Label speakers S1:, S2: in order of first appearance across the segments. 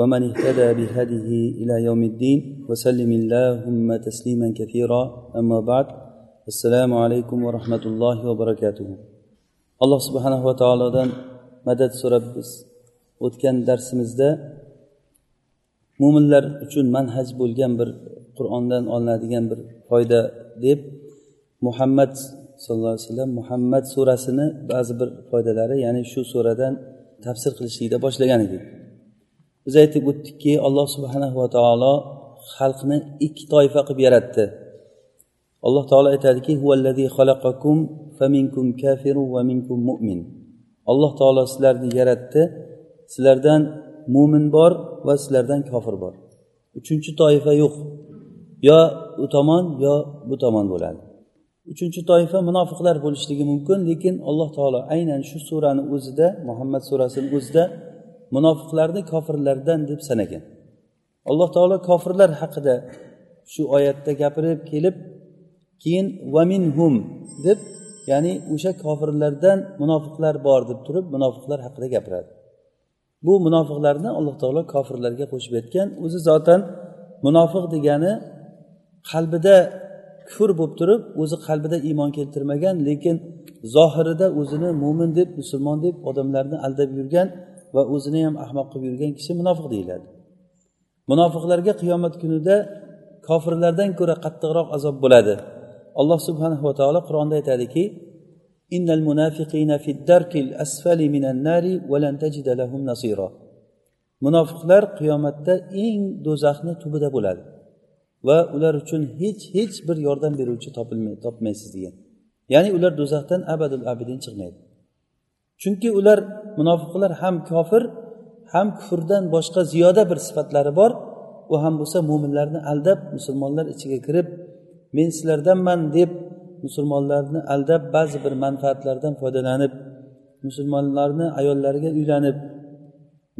S1: ومن اهتدى بهديه إلى يوم الدين وسلم اللهم تسليما كثيرا. أما بعد السلام عليكم ورحمة الله وبركاته. alloh subhanahu va taolodan madad so'rab biz o'tgan darsimizda mo'minlar uchun manhaj bo'lgan bir qur'ondan olinadigan bir foyda deb muhammad sallallohu alayhi vasallam muhammad surasini ba'zi bir foydalari ya'ni shu suradan tafsir qilishlikda boshlagan edi biz aytib o'tdikki alloh subhanahu va taolo xalqni ikki toifa qilib yaratdi. Alloh taolo aytadiki alloh taolo sizlarni yaratdi. Sizlardan mo'min bor va sizlardan kofir bor. Uchinchi toifa yo'q. Yo u tomon yo bu tomon bo'ladi. Uchinchi toifa munofiqlar bo'lishligi mumkin lekin alloh taolo aynan shu surani o'zida muhammad surasini o'zida munofiqlarni kofirlardan deb sanagan. Alloh taolo kofirlar haqida shu oyatda gapirib kelib keyin vaminhum deb ya'ni o'sha kofirlardan munofiqlar bor deb turib munofiqlar haqida gapiradi. Bu munofiqlarni alloh taolo kofirlarga qo'shib aytgan o'zi zotan munofiq degani qalbida kufr bo'lib turib o'zi qalbida iymon keltirmagan lekin zohirida o'zini mo'min deb musulmon deb odamlarni aldab yurgan va o'zini ham ahmoq qilib yurgan kishi munofiq deyiladi. Munofiqlarga qiyomat kunida kofirlardan ko'ra qattiqroq azob bo'ladi. Alloh subhanahu va taolo qur'onda aytadiki innal munafiqina fi darkil asfali minan nari va lan tajida lahum nasira. Munofiqlar qiyomatda eng do'zaxni tubida bo'ladi va ular uchun hech hech bir yordam beruvchi topmaysiz degan. Ya'ni ular do'zaxdan abadul abidin chiqmaydi. Chunki ular munofiqlar ham kofir ham kufrdan boshqa ziyoda bir sifatlari bor. U ham bo'lsa mo'minlarni aldab musulmonlar ichiga kirib men sizlardanman deb musulmonlarni aldab ba'zi bir manfaatlardan foydalanib musulmonlarni ayollariga uylanib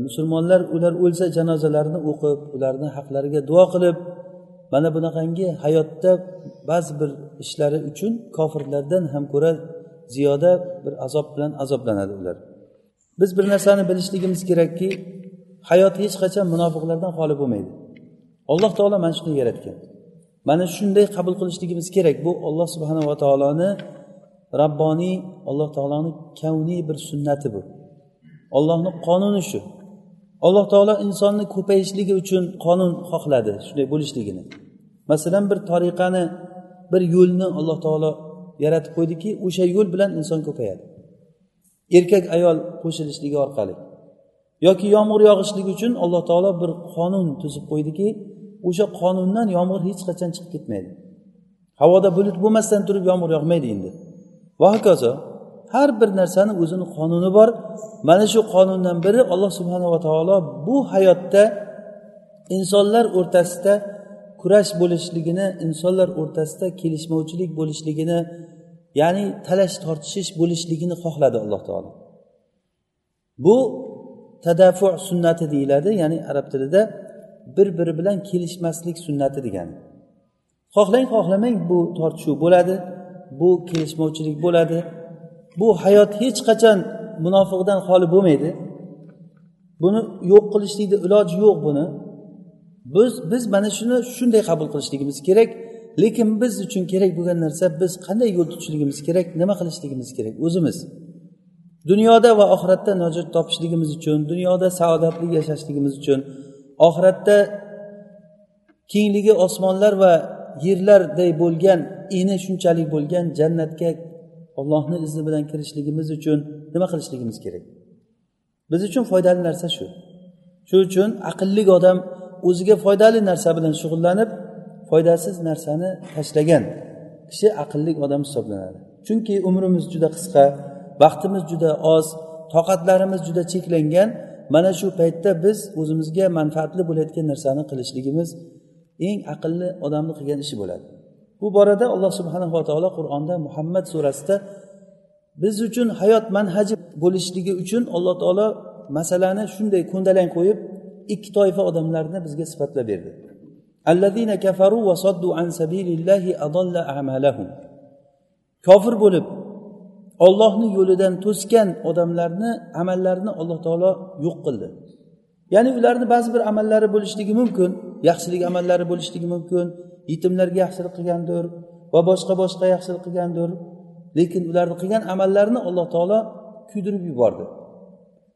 S1: musulmonlar ular o'lsa janozalarini o'qib ularni haqlariga duo qilib mana bunaqangi hayotda ba'zi bir ishlari uchun kofirlardan ham ko'ra ziyoda bir azob bilan azoblanadi ular. Biz bir narsani bilishligimiz kerakki hayot hech qachon munofiqlardan xoli bo'lmaydi. Alloh taolo mana shuni yaratgan. Mana shunday qabul qilishligimiz kerak. Bu olloh subhanava taoloni rabboniy alloh taoloni kavniy bir sunnati bu. Ollohni qonuni shu. Alloh taolo insonni ko'payishligi uchun qonun xohladi shunday bo'lishligini. Masalan bir tariqani bir yo'lni alloh taolo yaratib qo'ydiki o'sha yo'l bilan inson ko'payadi. Erkak ayol qo'shilishligi orqali yoki yomg'ir yog'ishligi uchun alloh taolo bir qonun tuzib qo'ydiki o'sha qonundan yomg'ir hech qachon chiqib ketmaydi. Havoda bulut bo'lmasdan turib yomg'ir yog'maydi endi. Va hokazo har bir narsani o'zini qonuni bor. Mana shu qonundan biri alloh subhanava taolo bu hayotda insonlar o'rtasida kurash bo'lishligini insonlar o'rtasida kelishmovchilik bo'lishligini ya'ni talash tortishish bo'lishligini xohladi alloh taolo. Bu tadafu sunnati deyiladi ya'ni arab tilida bir biri bilan kelishmaslik sunnati degani. Xohlang xohlamang bu tortishuv bo'ladi bu kelishmovchilik bo'ladi. Bu hayot hech qachon munofiqdan xoli bo'lmaydi. Buni yo'q qilishlikni iloji yo'q buni. Biz biz mana shuni shunday qabul qilishligimiz kerak. Lekin biz uchun kerak bo'lgan narsa biz qanday yo'l tutishligimiz kerak nima qilishligimiz kerak? O'zimiz. Dunyoda va oxiratda najot topishligimiz uchun dunyoda saodatli yashashligimiz uchun oxiratda kengligi osmonlar va yerlarday bo'lgan eni shunchalik bo'lgan jannatga ollohni izni bilan kirishligimiz uchun nima qilishligimiz kerak? Biz uchun foydali narsa shu. Shuning uchun aqlli odam o'ziga foydali narsa bilan shug'ullanib foydasiz narsani tashlagan kishi aqlli odam hisoblanadi. Chunki umrimiz juda qisqa vaqtimiz juda oz toqatlarimiz juda cheklangan mana shu paytda biz o'zimizga manfaatli bo'layotgan narsani qilishligimiz eng aqlli odamni qilgan ishi bo'ladi. Bu borada alloh subhanava taolo qur'onda muhammad surasida biz uchun hayot manhaji bo'lishligi uchun alloh taolo masalani shunday ko'ndalang qo'yib ikki toifa odamlarni bizga sifatlab berdi. Allazina kafaru va soddu an sabilillahi adalla amalahum. Kofir bo'lib ollohni yo'lidan to'sgan odamlarni amallarini alloh taolo yo'q qildi. Ya'ni ularni ba'zi bir amallari bo'lishligi mumkin yaxshilik amallari bo'lishligi mumkin yetimlarga yaxshilik qilgandir va boshqa boshqa yaxshilik qilgandir. Lekin ularni qilgan amallarini alloh taolo kuydirib yubordi.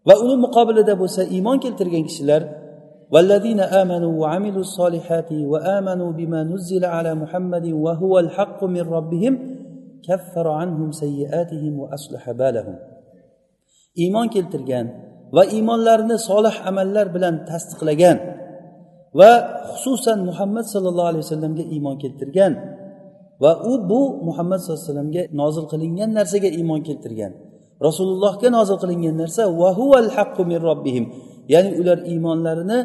S1: Va uni muqobilida bo'lsa iymon keltirgan kishilar والذين آمنوا وعملوا الصالحات وآمنوا بما نزل على محمد وهو الحق من ربهم كفر عنهم سيئاتهم وأصلح بالهم. إيمان keltirgan va iymonlarini solih amallar bilan tasdiqlagan va xususan muhammad sollallohu alayhi vasallamga iymon keltirgan va u bu muhammad sallallohu alayhi vasallamga nozil qilingan narsaga iymon keltirgan rasulullohga nozil qilingan narsa vahuval haqqu min robbihim ya'ni ular iymonlarini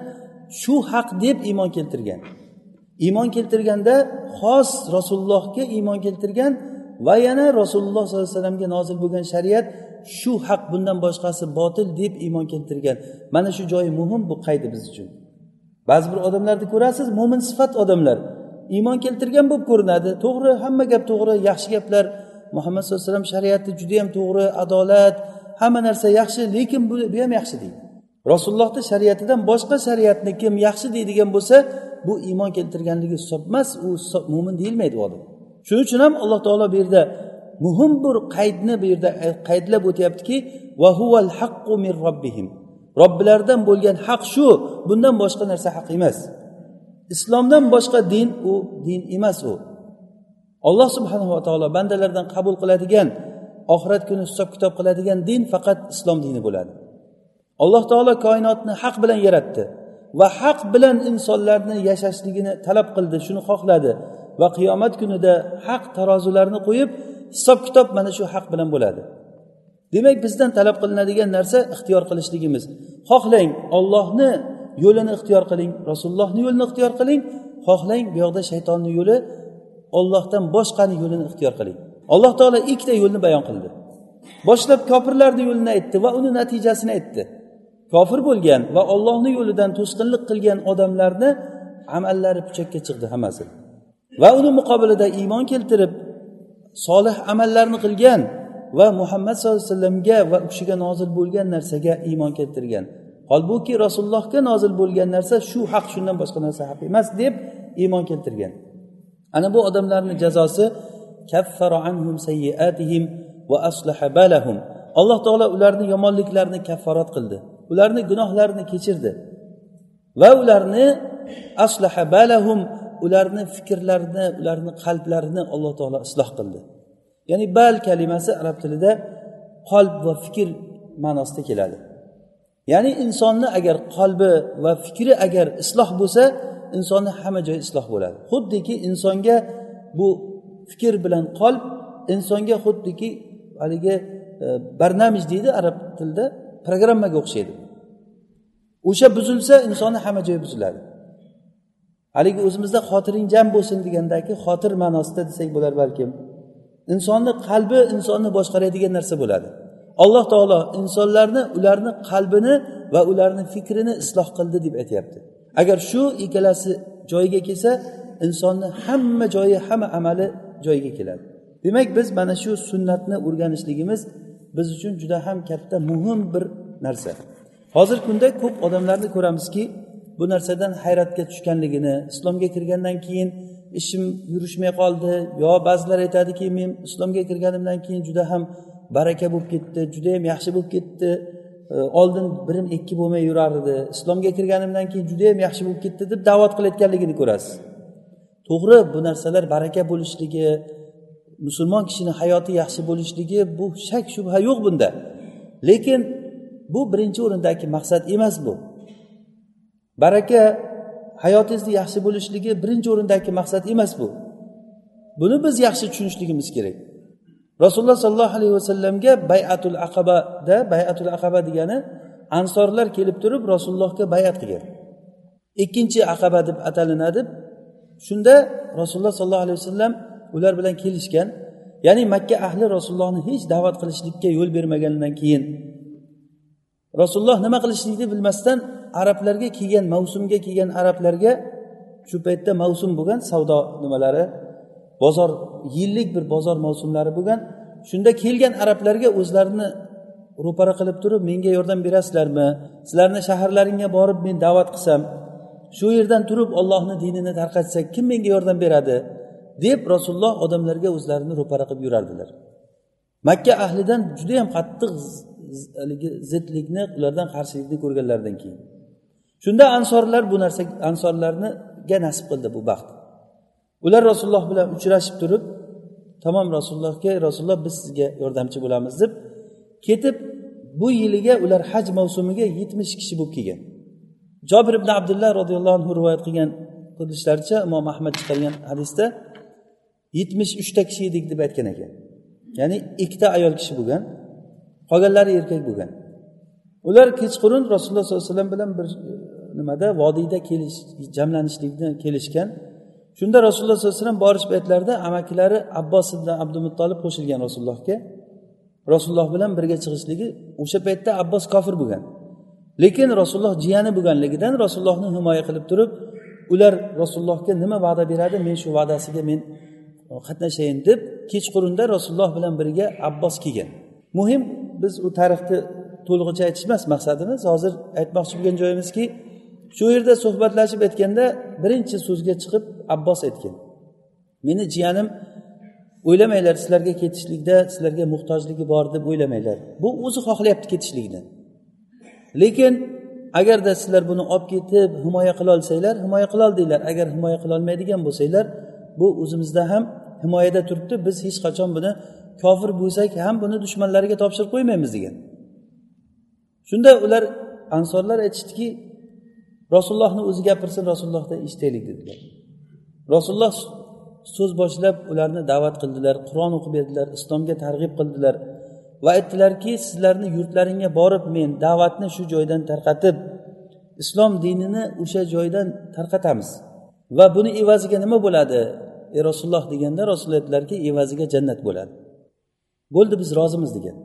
S1: shu haq deb iymon keltirgan. Iymon keltirganda xos rasulullohga iymon keltirgan va yana rasululloh sollallohu alayhi vasallamga nozil bo'lgan shariat shu haq bundan boshqasi botil deb iymon keltirgan. Mana shu joyi muhim bu qaydi biz uchun. Ba'zi bir odamlarni ko'rasiz mo'min sifat odamlar. Iymon keltirgan bo'lib ko'rinadi. To'g'ri hamma gap to'g'ri yaxshi gaplar. Muhammad sallallohu alayhi vasallam shariati judayam to'g'ri adolat hamma narsa yaxshi lekin bu ham yaxshi deydi. Rasulullohni shariatidan boshqa shariatni kim yaxshi deydigan bo'lsa bu iymon keltirganligi hisob emas u mo'min deyilmaydi u odam. Shuning uchun ham alloh taolo bu yerda muhim bir qaydni bu yerda e, qaydlab o'tyaptiki haqqu min robbihim robbilaridan bo'lgan haq shu bundan boshqa narsa haq emas. Islomdan boshqa din u din emas u. Alloh subhanava taolo bandalardan qabul qiladigan oxirat kuni hisob kitob qiladigan din faqat islom dini bo'ladi. Alloh taolo koinotni haq bilan yaratdi va haq bilan insonlarni yashashligini talab qildi shuni xohladi va qiyomat kunida haq tarozilarni qo'yib hisob kitob mana shu haq bilan bo'ladi. Demak bizdan talab qilinadigan narsa ixtiyor qilishligimiz. Xohlang ollohni yo'lini ixtiyor qiling rasulullohni yo'lini ixtiyor qiling xohlang bu yoqda shaytonni yo'li ollohdan boshqani yo'lini ixtiyor qiling. Alloh taolo ikkita yo'lni bayon qildi. Boshlab kofirlarni yo'lini aytdi va uni natijasini aytdi. Kofir bo'lgan va ollohni yo'lidan to'sqinlik qilgan odamlarni amallari puchakka chiqdi hammasi. Va uni muqobilida iymon keltirib solih amallarni qilgan va muhammad sallallohu alayhi vasallamga va u kishiga nozil bo'lgan narsaga iymon keltirgan. Holbuki rasulullohga nozil bo'lgan narsa shu haq shundan boshqa narsa haq emas deb iymon keltirgan. Ana bu odamlarni jazosi anhum sayyiatihim va aslaha balahum. Alloh taolo ularni yomonliklarini kafforat qildi. Ularni gunohlarini kechirdi. Va ularni aslaha balahum ularni fikrlarini ularni qalblarini alloh taolo isloh qildi. Ya'ni bal kalimasi arab tilida qalb va fikr ma'nosida keladi. Ya'ni insonni agar qalbi va fikri agar isloh bo'lsa insonni hamma joyi isloh bo'ladi. Xuddiki insonga bu fikr bilan qalb insonga xuddiki haligi e, barnamij deydi arab tilida programmaga o'xshaydi. O'sha buzilsa insonni hamma joyi buziladi. Haligi o'zimizda xotiring jam bo'lsin degandagi xotir ma'nosida desak bo'lar balkim. Insonni qalbi insonni boshqaradigan narsa bo'ladi. Alloh taolo insonlarni ularni qalbini va ularni fikrini isloh qildi deb aytyapti. Agar shu ikkalasi joyiga kelsa insonni hamma joyi hamma amali joyiga keladi. Demak biz mana shu sunnatni o'rganishligimiz biz uchun juda ham katta muhim bir narsa. Hozirgi kunda ko'p odamlarni ko'ramizki bu narsadan hayratga tushganligini islomga kirgandan keyin ishim yurishmay qoldi yo ba'zilar aytadiki men islomga kirganimdan keyin juda ham baraka bo'lib ketdi judayam yaxshi bo'lib ketdi e, oldin birim ikki bo'lmay yurar edi islomga kirganimdan keyin judayam yaxshi bo'lib ketdi deb da'vat qilayotganligini ko'rasiz. To'g'ri bu narsalar baraka bo'lishligi musulmon kishini hayoti yaxshi bo'lishligi bu shak shubha yo'q bunda. Lekin bu birinchi o'rindagi maqsad emas bu. Baraka hayotingizni yaxshi bo'lishligi birinchi o'rindagi maqsad emas bu. Buni biz yaxshi tushunishligimiz kerak. Rasululloh sollallohu alayhi vasallamga bayatul aqabada bayatul aqaba degani ansorlar kelib turib rasulullohga bayat qilgan. Ikkinchi aqaba deb atalinadi shunda rasululloh sollallohu alayhi vasallam ular bilan kelishgan ya'ni makka ahli rasulullohni hech da'vat qilishlikka yo'l bermagandan keyin. Rasululloh nima qilishlikni bilmasdan arablarga kelgan mavsumga kelgan arablarga shu paytda mavsum bo'lgan savdo nimalari bozor yillik bir bozor mavsumlari bo'lgan. Shunda kelgan arablarga o'zlarini ro'para qilib turib menga yordam berasizlarmi? Sizlarni shaharlaringga borib men da'vat qilsam shu yerdan turib ollohni dinini tarqatsak kim menga yordam beradi? Deb rasululloh odamlarga o'zlarini ro'para qilib yurardilar. Makka ahlidan judayam qattiq zidlikni ulardan qarshilikni ko'rganlaridan keyin. Shunda ansorlar bu narsa ansorlarniga nasib qildi bu baxt. Ular rasululloh bilan uchrashib turib tamom rasulullohga rasululloh biz sizga yordamchi bo'lamiz deb ketib bu yiliga ular haj mavsumiga yetmish kishi bo'lib kelgan. Jobir ibn abdulloh roziyallohu anhu rivoyat qilgan qilishlaricha imom ahmad chiqargan hadisda yetmish uchta kishi edik deb aytgan ekan. Ya'ni ikkita ayol kishi bo'lgan qolganlari erkak bo'lgan. Ular kechqurun rasululloh sollallohu alayhi vasallam bilan bir e, nimada vodiyda kelish jamlanishlikni kelishgan. Shunda rasululloh sollallohu alayhi vasallam borish paytlarida amakilari abbos ibn abdumuttolib qo'shilgan rasulullohga. Rasululloh bilan birga chiqishligi o'sha paytda abbos kofir bo'lgan. Lekin rasululloh jiyani bo'lganligidan rasulullohni himoya qilib turib ular rasulullohga nima va'da beradi men shu va'dasiga men qatnashayin deb kechqurunda rasululloh bilan birga abbos kelgan. Muhim biz u tarixni to'lig'icha aytish emas maqsadimiz hozir aytmoqchi bo'lgan joyimizki shu yerda suhbatlashib aytganda birinchi so'zga chiqib abbos aytgan. Meni jiyanim o'ylamanglar sizlarga ketishlikda sizlarga muhtojligi bor deb o'ylamanglar. Bu o'zi xohlayapti ketishlikni. Lekin agarda sizlar buni olib ketib himoya qilolsanglar himoya qiloltinglar agar himoya qilolmaydigan bo'lsanglar bu o'zimizda ham himoyada turibdi biz hech qachon buni kofir bo'lsak ham buni dushmanlariga topshirib qo'ymaymiz degan. Shunda ular ansorlar aytishdiki rasulullohni o'zi gapirsin rasulullohdan eshitaylik dedilar. Rasululloh so'z boshlab ularni da'vat qildilar qur'on o'qib berdilar islomga targ'ib qildilar va aytdilarki sizlarni yurtlaringga borib men da'vatni shu joydan tarqatib islom dinini o'sha joydan tarqatamiz. Va buni evaziga nima bo'ladi? Ey rasululloh deganda rasululloh aytdilarki evaziga jannat bo'ladi. Bo'ldi biz rozimiz degan.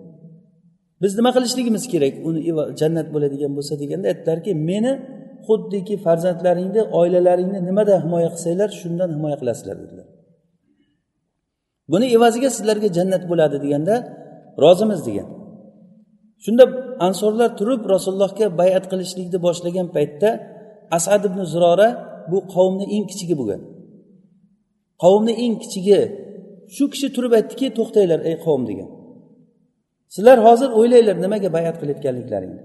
S1: Biz nima qilishligimiz kerak uni jannat bo'ladigan bo'lsa deganda aytdilarki meni xuddiki farzandlaringni oilalaringni nimadan himoya qilsanglar shundan himoya qilasizlar dedilar. Buni evaziga sizlarga jannat bo'ladi deganda rozimiz degan. Shunda ansorlar turib rasulullohga bayat qilishlikni boshlagan paytda asad ibn zurora bu qavmni eng kichigi bo'lgan. Qavmni eng kichigi shu kishi turib aytdiki to'xtanglar ey qavm degan. Sizlar hozir o'ylanglar nimaga bayat qilayotganliklaringni.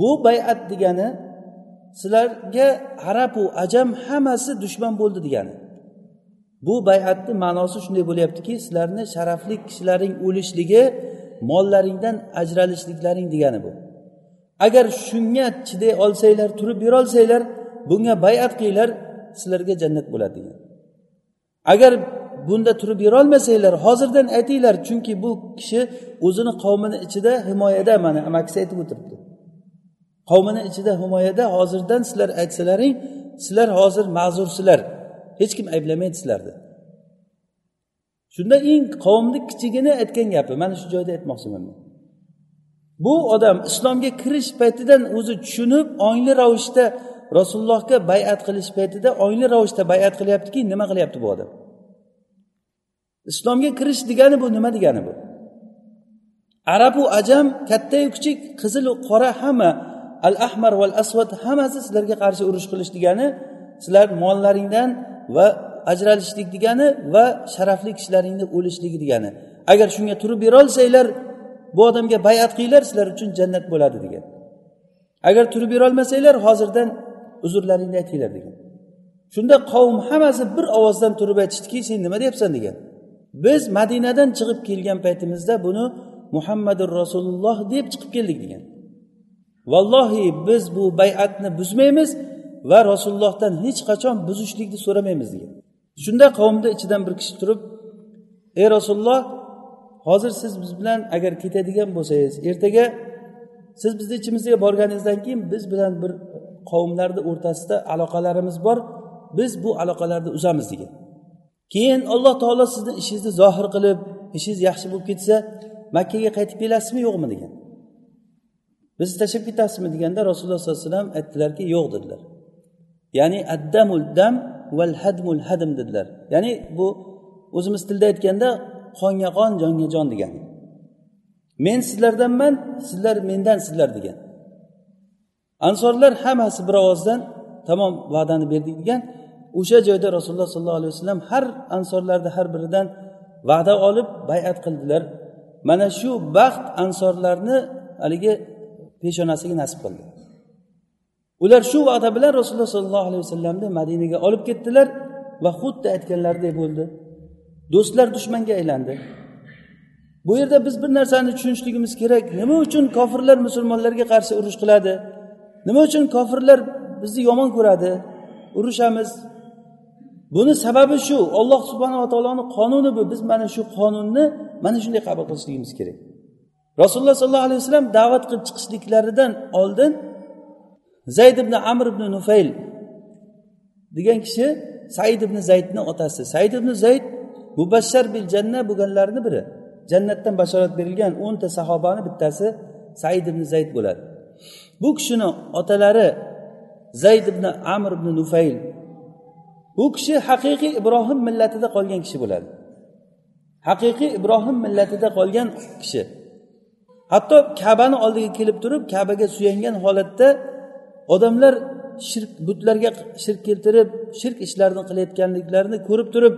S1: Bu bayat degani sizlarga arabu ajam hammasi dushman bo'ldi degani. Bu bayatni ma'nosi shunday bo'lyaptiki sizlarni sharafli kishilaring o'lishligi mollaringdan ajralishliklaring degani bu. Agar shunga chiday olsanglar turib berolsanglar bunga bayat qilinglar sizlarga jannat bo'ladi degan agar bunda turib berolmasanglar hozirdan aytinglar chunki bu kishi o'zini qavmini ichida himoyada mana amakisi aytib o'tiribdi. Qavmini ichida himoyada hozirdan sizlar aytsalaring sizlar hozir ma'zursizlar hech kim ayblamaydi sizlarni. Shunda eng qavmni kichigini aytgan gapi mana shu joyda aytmoqchiman. Men bu odam islomga kirish paytidan o'zi tushunib ongli ravishda rasulullohga bayat qilish paytida ongli ravishda bayat qilyaptiki nima qilyapti bu odam? Islomga kirish degani bu nima degani bu? Arabu ajam kattayu kichik qizilu qora hamma al ahmar val asvad hammasi sizlarga qarshi urush qilish degani sizlar mollaringdan va ajralishlik degani va sharafli kishilaringni o'lishligi degani. Agar shunga turib berolsanglar bu odamga bayat qilinglar sizlar uchun jannat bo'ladi degan. Agar turib berolmasanglar hozirdan uzrlaringni aytinglar degan. Shunda qavm hammasi bir ovozdan turib aytishdiki sen nima deyapsan degan. Biz madinadan chiqib kelgan paytimizda buni muhammadu rasululloh deb chiqib keldik degan. Vallohi biz bu bay'atni buzmaymiz va rasulullohdan hech qachon buzishlikni so'ramaymiz degan. Shunda qavmni ichidan bir kishi turib ey rasululloh hozir siz biz bilan agar ketadigan bo'lsangiz ertaga siz bizni ichimizga borganingizdan keyin biz bilan bir qavmlarni o'rtasida aloqalarimiz bor biz bu aloqalarni uzamiz degan. Keyin alloh taolo sizni ishingizni zohir qilib ishingiz yaxshi bo'lib ketsa makkaga qaytib kelasizmi yo'qmi degan. Bizni tashlab ketasizmi deganda rasululloh sollallohu alayhi vasallam aytdilarki yo'q dedilar. Ya'ni addamul dam val hadmul hadm dedilar. Ya'ni bu o'zimiz tilda aytganda qonga qon jonga jon degani men sizlardanman sizlar mendan sizlar degan. Ansorlar hammasi bir ovozdan tamom va'dani berdik degan o'sha joyda rasululloh sollallohu alayhi vasallam har ansorlarni har biridan va'da olib bayat qildilar. Mana shu baxt ansorlarni haligi peshonasiga nasib qildi. Ular shu va'da bilan rasululloh sollallohu alayhi vasallamni madinaga olib ketdilar va xuddi aytganlaridek bo'ldi. Do'stlar dushmanga aylandi. Bu yerda biz bir narsani tushunishligimiz kerak. Nima uchun kofirlar musulmonlarga qarshi urush qiladi? Nima uchun kofirlar bizni yomon ko'radi? Urushamiz. Buni sababi shu. Olloh subhanava taoloni qonuni bu. Biz mana shu qonunni mana shunday qabul qilishligimiz kerak. Rasululloh sollallohu alayhi vasallam da'vat qilib chiqishliklaridan oldin zayd ibn amr ibn nufayl degan kishi said ibn zaydni otasi. Said ibn zayd mubashshar bil janna bo'lganlarni biri. Jannatdan bashorat berilgan o'nta sahobani bittasi said ibn zayd bo'ladi. Bu kishini otalari zayd ibn amr ibn nufayl bu kishi haqiqiy ibrohim millatida qolgan kishi bo'ladi. Haqiqiy ibrohim millatida qolgan kishi. Hatto kabani oldiga kelib turib kabaga suyangan holatda odamlar shirk butlarga shirk keltirib shirk ishlarini qilayotganliklarini ko'rib turib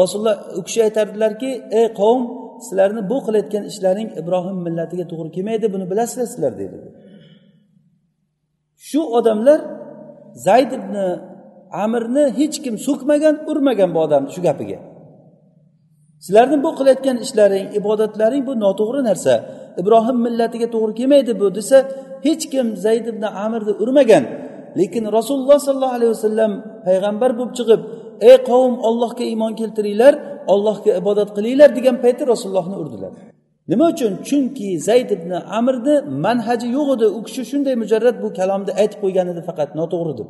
S1: rasululloh u kishi aytardilarki ey qavm sizlarni bu qilayotgan ishlaring ibrohim millatiga to'g'ri kelmaydi buni bilasizlar sizlar deydi. Shu odamlar zayd ibn amirni hech kim so'kmagan urmagan bu odamni shu gapiga. Sizlarni bu qilayotgan ishlaring ibodatlaring bu noto'g'ri narsa. Ibrohim millatiga to'g'ri kelmaydi bu desa hech kim zayd ibn amirni urmagan. Lekin rasululloh sollallohu alayhi vasallam payg'ambar bo'lib chiqib ey qavm ollohga iymon keltiringlar ollohga ibodat qilinglar degan payti rasulullohni urdilar. Nima uchun? Chunki zayd ibn amirni manhaji yo'q edi. U kishi shunday mujarrad bu kalomni aytib qo'ygan edi faqat noto'g'ri deb.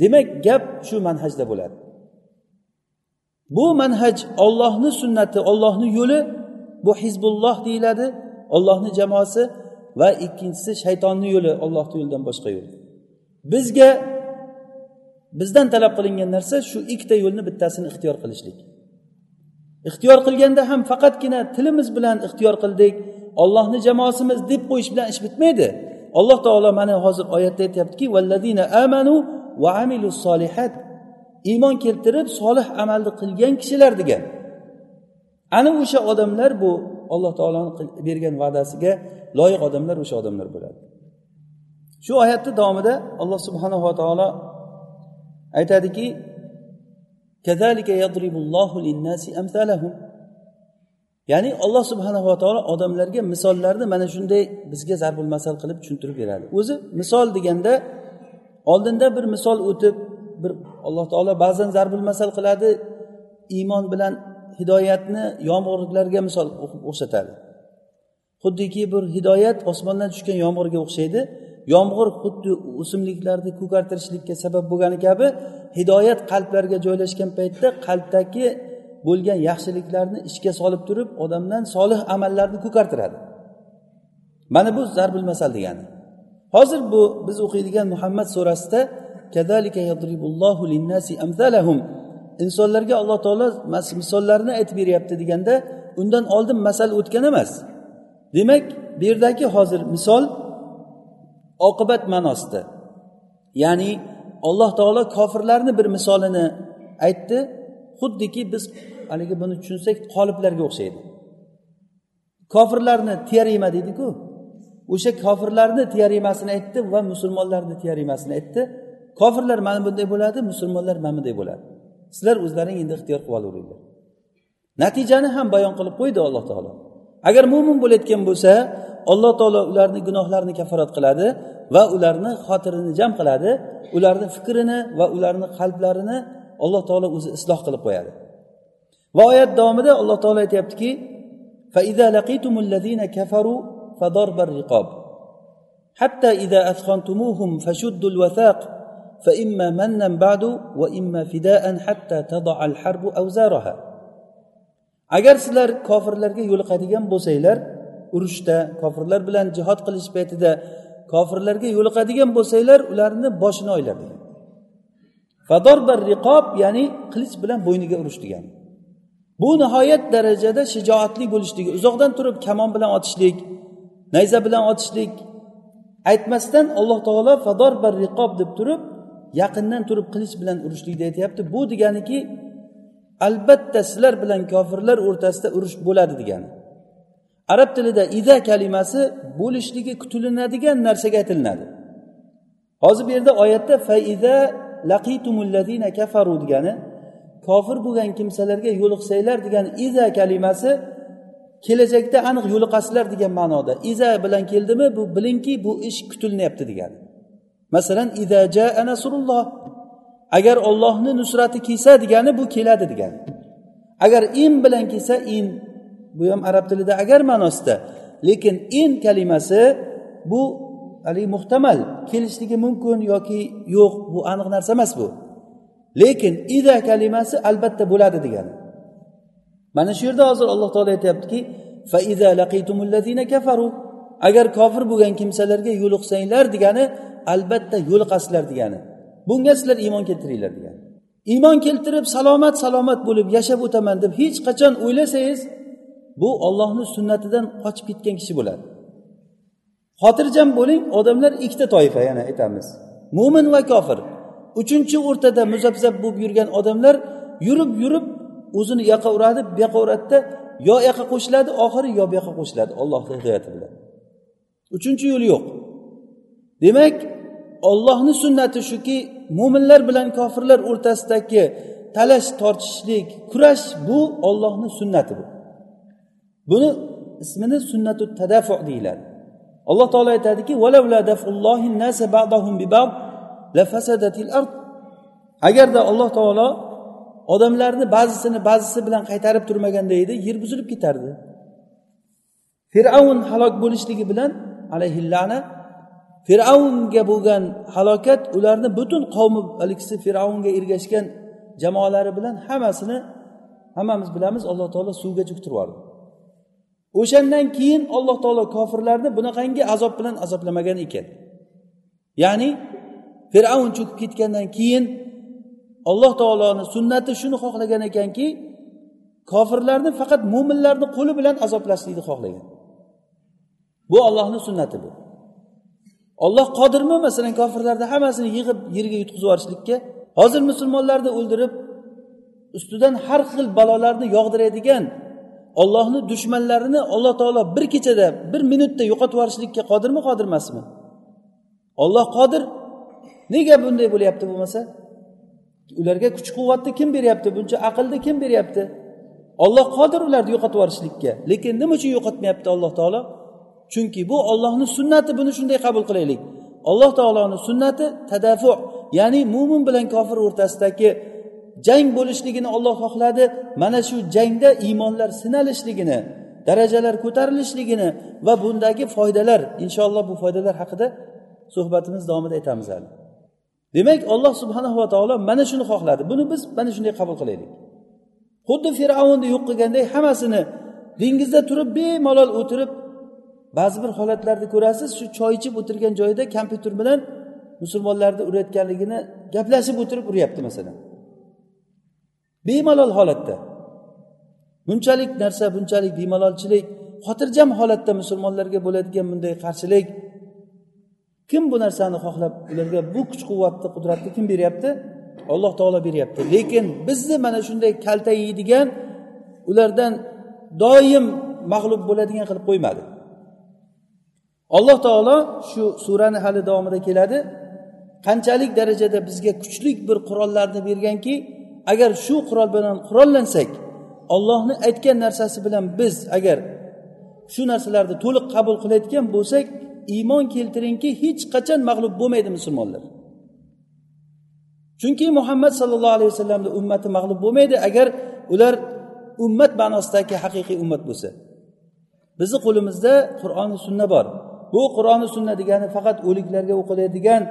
S1: Demak gap shu manhajda bo'ladi. Bu manhaj ollohni sunnati ollohni yo'li bu hizbulloh deyiladi ollohni jamoasi va ikkinchisi shaytonni yo'li ollohni yo'lidan boshqa yo'l. Bizga bizdan talab qilingan narsa shu ikkita yo'lni bittasini ixtiyor qilishlik. Ixtiyor qilganda ham faqatgina tilimiz bilan ixtiyor qildik. Ollohni jamoasimiz deb qo'yish bilan ish bitmaydi. Alloh taolo mana hozir oyatda aytyaptiki valladina amanu va amilu solihat iymon keltirib solih amalni qilgan kishilar degan. Ana o'sha odamlar bu alloh taoloni bergan va'dasiga loyiq odamlar o'sha odamlar bo'ladi. Shu oyatni davomida alloh subhanava taolo aytadiki ya'ni alloh subhanava taolo odamlarga misollarni mana shunday bizga zarbul masal qilib tushuntirib beradi. O'zi misol deganda oldinda bir misol o'tib bir alloh taolo ba'zan zarbul masal qiladi iymon bilan hidoyatni yomg'irlarga misol o'xshatadi. Xuddiki bir hidoyat osmondan tushgan yomg'irga o'xshaydi. Yomg'ir xuddi o'simliklarni ko'kartirishlikka sabab bo'lgani kabi hidoyat qalblarga joylashgan paytda qalbdagi bo'lgan yaxshiliklarni ishga solib turib odamdan solih amallarni ko'kartiradi. Mana bu zarbil masal degani. Hozir bu biz o'qiydigan muhammad surasida insonlarga alloh taolo misollarni aytib beryapti deganda undan oldin masal o'tgan emas. Demak bu yerdagi hozir misol oqibat ma'nosida. Ya'ni alloh taolo kofirlarni bir misolini aytdi xuddiki biz haligi buni tushunsak qoliplarga o'xshaydi. Kofirlarni teorema deydiku. O'sha kofirlarni teoremasini aytdi va musulmonlarni teoremasini aytdi. Kofirlar mana bunday bo'ladi musulmonlar mana bunday bo'ladi. Sizlar o'zlaring endi ixtiyor qilib olaveringlar natijani ham bayon qilib qo'ydi alloh taolo. agar mo'min bo'layotgan bo'lsa alloh taolo ularni gunohlarini kaforat qiladi va ularni xotirini jam qiladi ularni fikrini va ularni qalblarini alloh taolo o'zi isloh qilib qo'yadi. Va oyat davomida alloh taolo aytyaptiki حتى إذا أثخنتموهم فشدوا الوثاق فإما منا بعد وإما فداء حتى تضع الحرب أوزارها agar sizlar kofirlarga yo'liqadigan bo'lsanglar urushda kofirlar bilan jihod qilish paytida kofirlarga yo'liqadigan bo'lsanglar ularni boshini oylar degan. Fadorbar riqob ya'ni qilich bilan bo'yniga urish degan. Bu nihoyat darajada shijoatli bo'lishligi uzoqdan turib kamon bilan otishlik nayza bilan otishlik aytmasdan alloh taolo fadorbar riqob deb turib yaqindan turib qilich bilan urishlikni aytyapti. Bu deganiki albatta sizlar bilan kofirlar o'rtasida urush bo'ladi degani. Arab tilida ida kalimasi bo'lishligi kutilinadigan narsaga aytilinadi. Hozir bu yerda oyatda faida laqitumulladina kafaru degani kofir bo'lgan kimsalarga yo'liqsanglar degan iza kalimasi kelajakda aniq yo'liqasizlar degan ma'noda. Iza bilan keldimi? Bu bilingki bu ish kutilinyapti degani. Masalan iza ja nasrulloh agar ollohni nusrati kelsa degani bu keladi degani. Agar in bilan kelsa in. Bu ham arab tilida agar ma'nosida. Lekin in kalimasi bu haligi muhtamal kelishligi mumkin yoki yo'q bu aniq narsa emas bu. Lekin ida kalimasi albatta bo'ladi degani. Mana shu yerda hozir alloh taolo aytyaptiki agar kofir bo'lgan kimsalarga yo'liqsanglar degani albatta yo'liqasizlar degani. Bunga sizlar iymon keltiringlar degan. Iymon keltirib salomat salomat bo'lib yashab o'taman deb hech qachon o'ylasangiz bu ollohni sunnatidan qochib ketgan kishi bo'ladi. Xotirjam bo'ling odamlar ikkita toifa yana aytamiz. Mo'min va kofir. Uchinchi o'rtada muzabzab bo'lib yurgan odamlar yurib yurib o'zini yoqqa uradi bu yoqqa uradida yo yoqqa qo'shiladi oxiri yo bu yoqqa qo'shiladi. Ollohni hidoyati bilan. Uchinchi yo'l yo'q. Demak ollohni sunnati shuki mo'minlar bilan kofirlar o'rtasidagi talash tortishishlik kurash bu ollohni sunnati bu. Buni ismini sunnatu tadafu deyiladi. Alloh taolo aytadiki agarda alloh taolo odamlarni ba'zisini ba'zisi bilan qaytarib turmaganda edi yer buzilib ketardi. Fir'avn halok bo'lishligi bilan alayhillana fir'avnga bo'lgan halokat ularni butun qavmi haligisi fir'avnga ergashgan jamoalari bilan hammasini hammamiz bilamiz alloh taolo suvga cho'ktirib yubordi o'shandan keyin alloh taolo kofirlarni bunaqangi azob bilan azoblamagan ekan. Ya'ni fir'avn cho'kib ketgandan keyin alloh taoloni sunnati shuni xohlagan ekanki kofirlarni faqat mo'minlarni qo'li bilan azoblashlikni xohlagan. Bu ollohni sunnati bu. Olloh qodirmi masalan kofirlarni hammasini yig'ib yerga yutqizib yuborishlikka. Hozir musulmonlarni o'ldirib ustidan har xil balolarni yog'diradigan ollohni dushmanlarini alloh taolo bir kechada bir minutda yo'qotib yuborishlikka qodirmi qodir emasmi olloh qodir. Nega bunday bo'lyapti bo'lmasa? Ularga kuch quvvatni kim beryapti? Buncha aqlni kim beryapti? Olloh qodir ularni yo'qotib yuborishlikka. Lekin nima uchun yo'qotmayapti alloh taolo? Chunki bu ollohni sunnati buni shunday qabul qilaylik. Alloh taoloni sunnati tadafu ya'ni mo'min bilan kofir o'rtasidagi jang bo'lishligini olloh xohladi. Mana shu jangda iymonlar sinalishligini darajalar ko'tarilishligini va bundagi foydalar inshaalloh bu foydalar haqida suhbatimiz davomida aytamiz hali. Demak olloh subhanahu va taolo mana shuni xohladi. Buni biz mana shunday qabul qilaylik. Xuddi fir'avnni yo'q qilganday hammasini dengizda turib bemalol o'tirib ba'zi bir holatlarda ko'rasiz shu choy ichib o'tirgan joyida kompyuter bilan musulmonlarni urayotganligini gaplashib o'tirib uryapti masalan. Bemalol holatda. Bunchalik narsa bunchalik bemalolchilik xotirjam holatda musulmonlarga bo'ladigan bunday qarshilik. Kim bu narsani xohlab ularga bu kuch quvvatni qudratni kim beryapti? Alloh taolo beryapti. Lekin bizni mana shunday kalta yeydigan ulardan doim mag'lub bo'ladigan qilib qo'ymadi. Alloh taolo shu surani hali davomida keladi. Qanchalik darajada bizga kuchlik bir qurollarni berganki agar shu qurol bilan qurollansak ollohni aytgan narsasi bilan biz agar shu narsalarni to'liq qabul qilayotgan bo'lsak iymon keltiringki hech qachon mag'lub bo'lmaydi musulmonlar. Chunki muhammad sallallohu alayhi vasallamni ummati mag'lub bo'lmaydi agar ular ummat ma'nosidagi haqiqiy ummat bo'lsa. Bizni qo'limizda qur'oni sunna bor. Bu qur'oni sunna degani faqat o'liklarga o'qiladigan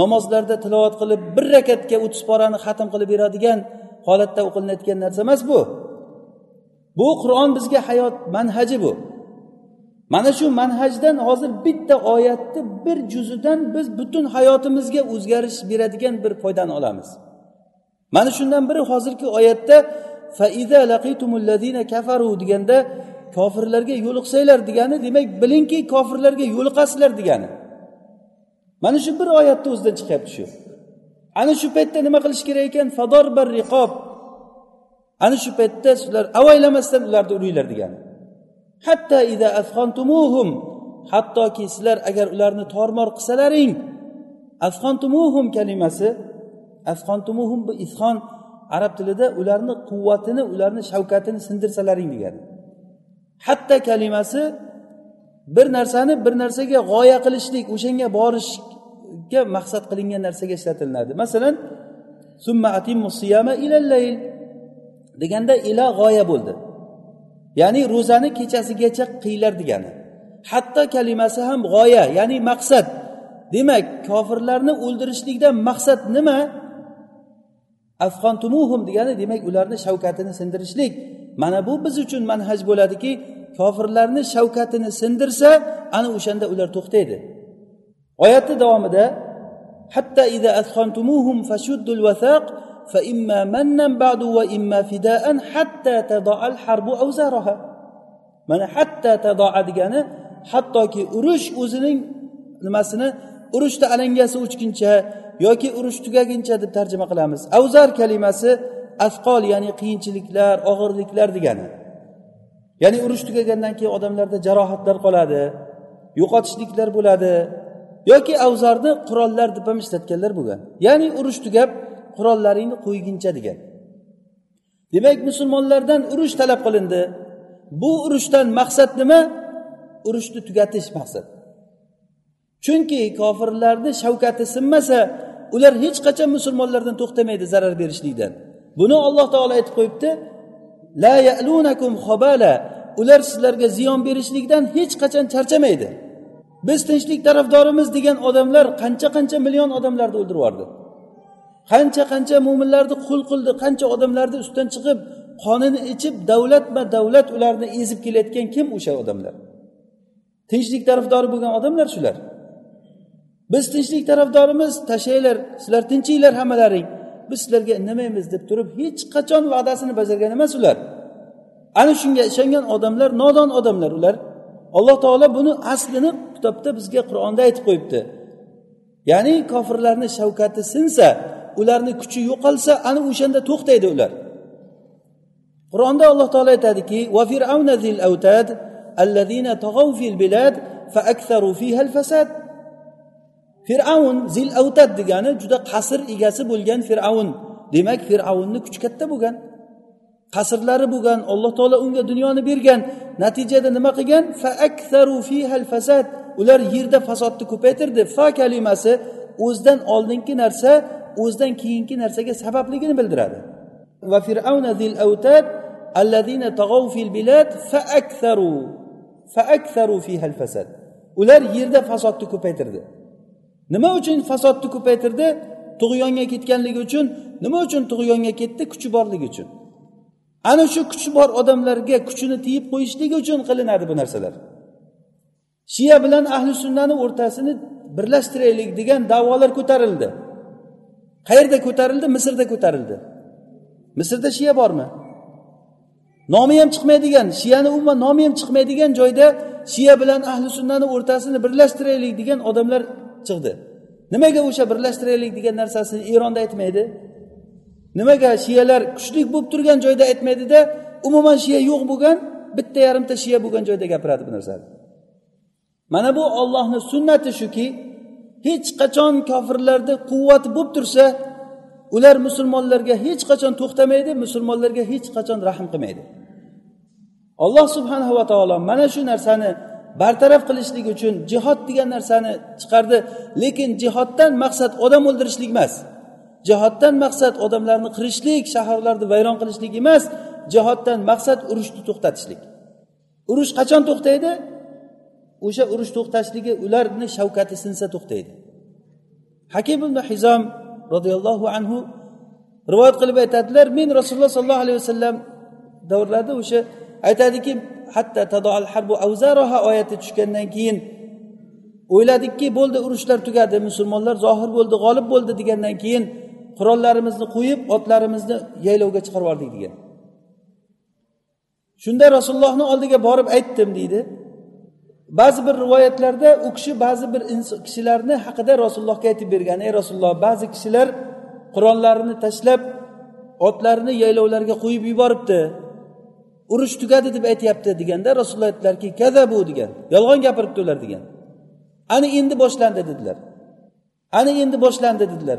S1: namozlarda tilovat qilib bir rakatga o'ttiz porani xatm qilib beradigan holatda o'qilinayotgan narsa emas bu. Bu qur'on bizga hayot manhaji bu. Mana shu manhajdan hozir bitta oyatni bir juzidan biz butun hayotimizga o'zgarish beradigan bir foydani olamiz. Mana shundan biri hozirgi oyatda kafaru deganda kofirlarga yo'liqsanglar degani demak bilingki kofirlarga yo'liqasizlar degani. Mana shu bir oyatni o'zidan chiqyapti shu. Ana shu paytda nima qilish kerak ekan? Fador bir riqob. Ana shu paytda sizlar avaylamasdan ularni uringlar degani. Hatto ida afxontumuhum hattoki sizlar agar ularni tormor qilsalaring afxontumuhum kalimasi afxontumuhum bu izhon arab tilida ularni quvvatini ularni shavkatini sindirsalaring degani. Hatta kalimasi bir narsani bir narsaga g'oya qilishlik o'shanga borishga maqsad qilingan narsaga ishlatilinadi masalan summa atimmu siyama ilallayl deganda ila g'oya bo'ldi. Ya'ni ro'zani kechasigacha qiylar degani. Hatto kalimasi ham g'oya ya'ni maqsad. Demak kofirlarni o'ldirishlikdan maqsad nima? Afxontumuhum degani demak ularni shavkatini sindirishlik. mana bu biz uchun manhaj bo'ladiki kofirlarni shavkatini sindirsa ana o'shanda ular to'xtaydi. Oyatni davomida حتى إذا أثخنتموهم فشدوا الوثاق فإما منا بعد وإما فداء حتى tadaal harbu awzaraha. Mana hatta تضع degani hattoki urush o'zining nimasini urushda alangasi o'chguncha yoki urush tugaguncha deb tarjima qilamiz. Avzar kalimasi asqol ya'ni qiyinchiliklar og'irliklar degani. Ya'ni urush tugagandan keyin odamlarda jarohatlar qoladi yo'qotishliklar bo'ladi yoki avzarni qurollar deb ham ishlatganlar bo'lgan. Ya'ni urush tugab qurollaringni qo'yguncha degan. Demak musulmonlardan urush talab qilindi. Bu urushdan maqsad nima? Urushni tugatish maqsad. Chunki kofirlarni shavkati sinmasa ular hech qachon musulmonlardan to'xtamaydi zarar berishlikdan. Buni alloh taolo aytib qo'yibdi la yalunakum xobala ular sizlarga ziyon berishlikdan hech qachon charchamaydi. Biz tinchlik tarafdorimiz degan odamlar qancha qancha million odamlarni o'ldirib yubordi qancha qancha mo'minlarni qul qildi qancha odamlarni ustidan chiqib qonini ichib davlatma davlat ularni ezib kelayotgan kim o'sha odamlar? Tinchlik tarafdori bo'lgan odamlar shular. Biz tinchlik tarafdorimiz tashlanglar sizlar tinchinglar hammalaring. Biz sizlarga indamaymiz deb turib hech qachon va'dasini bajargan emas ular. Ana shunga ishongan odamlar nodon odamlar ular. Alloh taolo buni aslini kitobda bizga qur'onda aytib qo'yibdi. Ya'ni kofirlarni shavkati sinsa ularni kuchi yo'qolsa ana o'shanda to'xtaydi ular. Qur'onda alloh taolo aytadiki va fir'avna zil avtad allazina tag'av fil bilad fa aktharu fiha al fasad fir'avn zil avtad degani juda qasr egasi bo'lgan fir'avn. Demak fir'avnni kuchi katta bo'lgan qasrlari bo'lgan alloh taolo unga dunyoni bergan. Natijada nima qilgan? Fa fiha al fasad. Ular yerda fasodni ko'paytirdi. Fa kalimasi o'zidan oldingi narsa o'zidan keyingi narsaga sababligini bildiradi. Va fir'avna zil avtad allazina tag'ov fil bilad fa aktharu fa aktharu fiha al fasad. Ular yerda fasodni ko'paytirdi. Nima uchun fasodni ko'paytirdi? Tug'yonga ketganligi uchun. Nima uchun tug'yonga ketdi? Kuchi borligi uchun. Ana shu kuchi bor odamlarga kuchini tiyib qo'yishligi uchun qilinadi bu narsalar. Shiya bilan ahli sunnani o'rtasini birlashtiraylik degan davolar ko'tarildi. Qayerda ko'tarildi? Misrda ko'tarildi. Misrda shiya bormi? Nomi ham chiqmaydigan shiyani umuman nomi ham chiqmaydigan joyda shiya bilan ahli sunnani o'rtasini birlashtiraylik degan odamlar chiqdi. Nimaga o'sha birlashtiraylik degan narsasini eronda aytmaydi? Nimaga shiyalar kuchli bo'lib turgan joyda aytmaydida umuman shiya yo'q bo'lgan bitta yarimta shiya bo'lgan joyda gapiradi bu narsani. Mana bu ollohni sunnati shuki hech qachon kofirlarni quvvati bo'lib tursa ular musulmonlarga hech qachon to'xtamaydi musulmonlarga hech qachon rahm qilmaydi. Alloh subhanahu va taolo mana shu narsani bartaraf qilishlik uchun jihod degan narsani chiqardi. Lekin jihoddan maqsad odam o'ldirishlik emas. Jihoddan maqsad odamlarni qirishlik shaharlarni vayron qilishlik emas. Jihoddan maqsad urushni to'xtatishlik. Urush qachon to'xtaydi? O'sha urush to'xtashligi ularni shavkati sinsa to'xtaydi. Hakim ibn hizom roziyallohu anhu rivoyat qilib aytadilar men rasululloh sollallohu alayhi vasallam davrlarida o'sha aytadiki hatta tadoal harbu avzaroha oyati tushgandan keyin o'yladikki bo'ldi urushlar tugadi musulmonlar zohir bo'ldi g'olib bo'ldi degandan keyin qurollarimizni qo'yib otlarimizni yaylovga chiqarib yubordik degan. Shunda rasulullohni oldiga borib aytdim deydi. Ba'zi bir rivoyatlarda u kishi ba'zi bir kishilarni haqida rasulullohga aytib bergan. Ey rasululloh ba'zi kishilar qurollarini tashlab otlarini yaylovlarga qo'yib yuboribdi. Urush tugadi deb aytyapti deganda rasululloh aytdilarki kazabu degan yolg'on gapiribdi ular degan. Ana endi boshlandi dedilar. Ana endi boshlandi dedilar.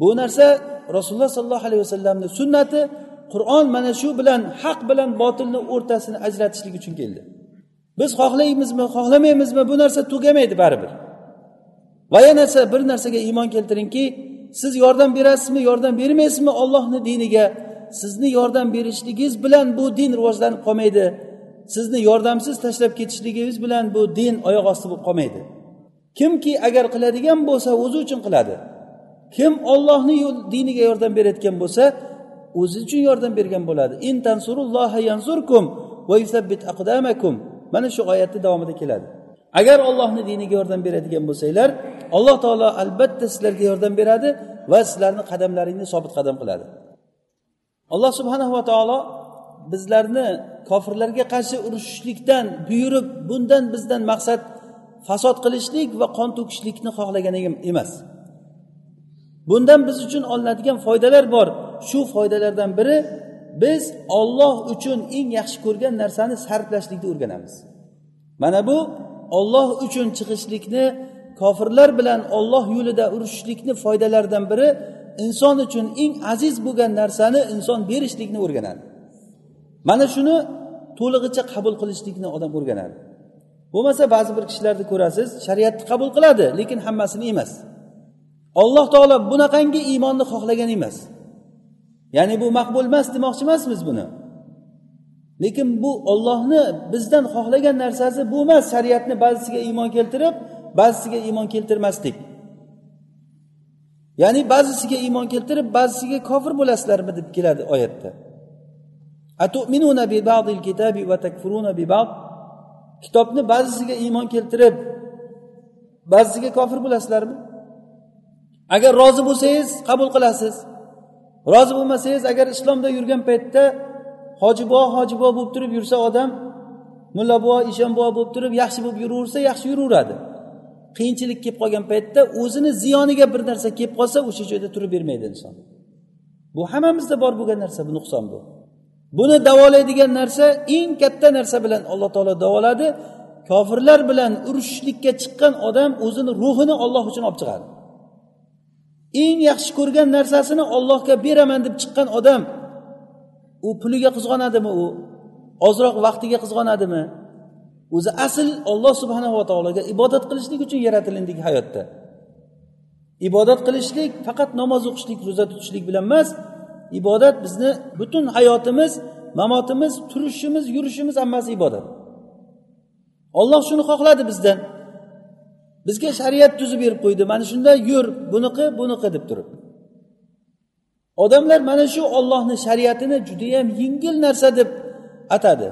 S1: Bu narsa rasululloh sollallohu alayhi vasallamni sunnati. Qur'on mana shu bilan haq bilan botilni o'rtasini ajratishlik uchun keldi. Biz xohlaymizmi xohlamaymizmi bu narsa tugamaydi baribir. Va yana bir narsaga iymon keltiringki siz yordam berasizmi yordam bermaysizmi ollohni diniga? Sizni yordam berishligingiz bilan bu din rivojlanib qolmaydi. Sizni yordamsiz tashlab ketishligingiz bilan bu din oyoq osti bo'lib qolmaydi. Kimki agar qiladigan bo'lsa o'zi uchun qiladi. Kim ollohni diniga yordam berayotgan bo'lsa o'zi uchun yordam bergan bo'ladi. In tansurulloha yansurkum va yusabbit aqdamakum. Mana shu oyatni davomida keladi. Agar ollohni diniga yordam beradigan bo'lsanglar alloh taolo albatta sizlarga yordam beradi va sizlarni qadamlaringni sobit qadam qiladi. Alloh subhanava taolo bizlarni kofirlarga qarshi urushishlikdan buyurib bundan bizdan maqsad fasod qilishlik va qon to'kishlikni xohlagan emas. Bundan biz uchun olinadigan foydalar bor. Shu foydalardan biri biz olloh uchun eng yaxshi ko'rgan narsani sarflashlikni o'rganamiz. Mana bu olloh uchun chiqishlikni kofirlar bilan olloh yo'lida urushishlikni foydalaridan biri inson uchun eng aziz bo'lgan narsani inson berishlikni o'rganadi. Mana shuni to'lig'icha qabul qilishlikni odam o'rganadi. Bo'lmasa ba'zi bir kishilarni ko'rasiz shariatni qabul qiladi lekin hammasini emas. Alloh taolo bunaqangi iymonni xohlagan emas. Ya'ni bu maqbul emas demoqchi emasmiz buni. Lekin bu ollohni bizdan xohlagan narsasi bu emas shariatni ba'zisiga iymon keltirib ba'zisiga iymon keltirmaslik. Ya'ni ba'zisiga iymon keltirib ba'zisiga kofir bo'lasizlarmi deb keladi oyatda. Kitobni ba'zisiga iymon keltirib ba'zisiga kofir bo'lasizlarmi? Agar rozi bo'lsangiz qabul qilasiz. Rozi bo'lmasangiz agar islomda yurgan paytda hoji buva hoji buva bo'lib turib yursa odam mulla buva ishon buva bo'lib turib yaxshi bo'lib yuraversa yaxshi yuraveradi. Qiyinchilik kelib qolgan paytda o'zini ziyoniga bir narsa kelib qolsa o'sha joyda turib bermaydi inson. Bu hammamizda bor bo'lgan narsa bu nuqson bu. Buni davolaydigan narsa eng katta narsa bilan alloh taolo davoladi. Kofirlar bilan urushishlikka chiqqan odam o'zini ruhini olloh uchun olib chiqadi. Eng yaxshi ko'rgan narsasini ollohga beraman deb chiqqan odam u puliga qizg'onadimi u? Ozroq vaqtiga qizg'onadimi? O'zi asl olloh subhanava taologa ibodat qilishlik uchun yaratilindik hayotda. Ibodat qilishlik faqat namoz o'qishlik ro'za tutishlik bilan emas. Ibodat bizni butun hayotimiz mamotimiz turishimiz yurishimiz hammasi ibodat. Olloh shuni xohladi bizdan. Bizga shariat tuzib berib qo'ydi. Mana shunda yur buni qil buni qil deb turib. Odamlar mana shu ollohni shariatini judayam yengil narsa deb atadi.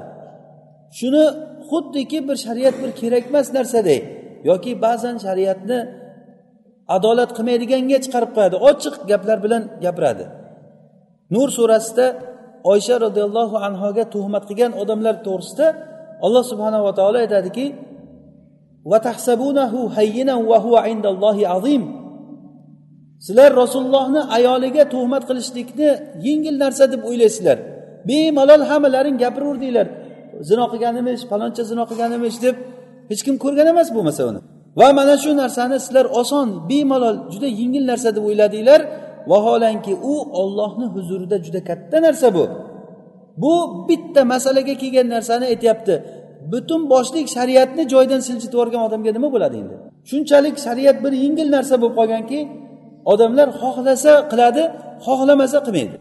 S1: Shuni xuddiki bir shariat bir kerakmas narsadek yoki ba'zan shariatni adolat qilmaydiganga chiqarib qo'yadi. Ochiq gaplar bilan gapiradi. Nur surasida oysha roziyallohu anhoga tuhmat qilgan odamlar to'g'risida alloh subhanava taolo aytadiki sizlar rasulullohni ayoliga tuhmat qilishlikni yengil narsa deb o'ylaysizlar. Bemalol hammalaring gapiraverdinglar zino qilgan emish paloncha zino qilgan emish deb hech kim ko'rgan emas bo'lmasa uni va mana shu narsani sizlar oson bemalol juda yengil narsa deb o'yladinglar. Vaholanki u ollohni huzurida juda katta narsa bu. Bu bitta masalaga kelgan narsani aytyapti. Butun boshlik shariatni joyidan siljitib yuborgan odamga nima bo'ladi endi? Shunchalik shariat bir yengil narsa bo'lib qolganki odamlar xohlasa qiladi xohlamasa qilmaydi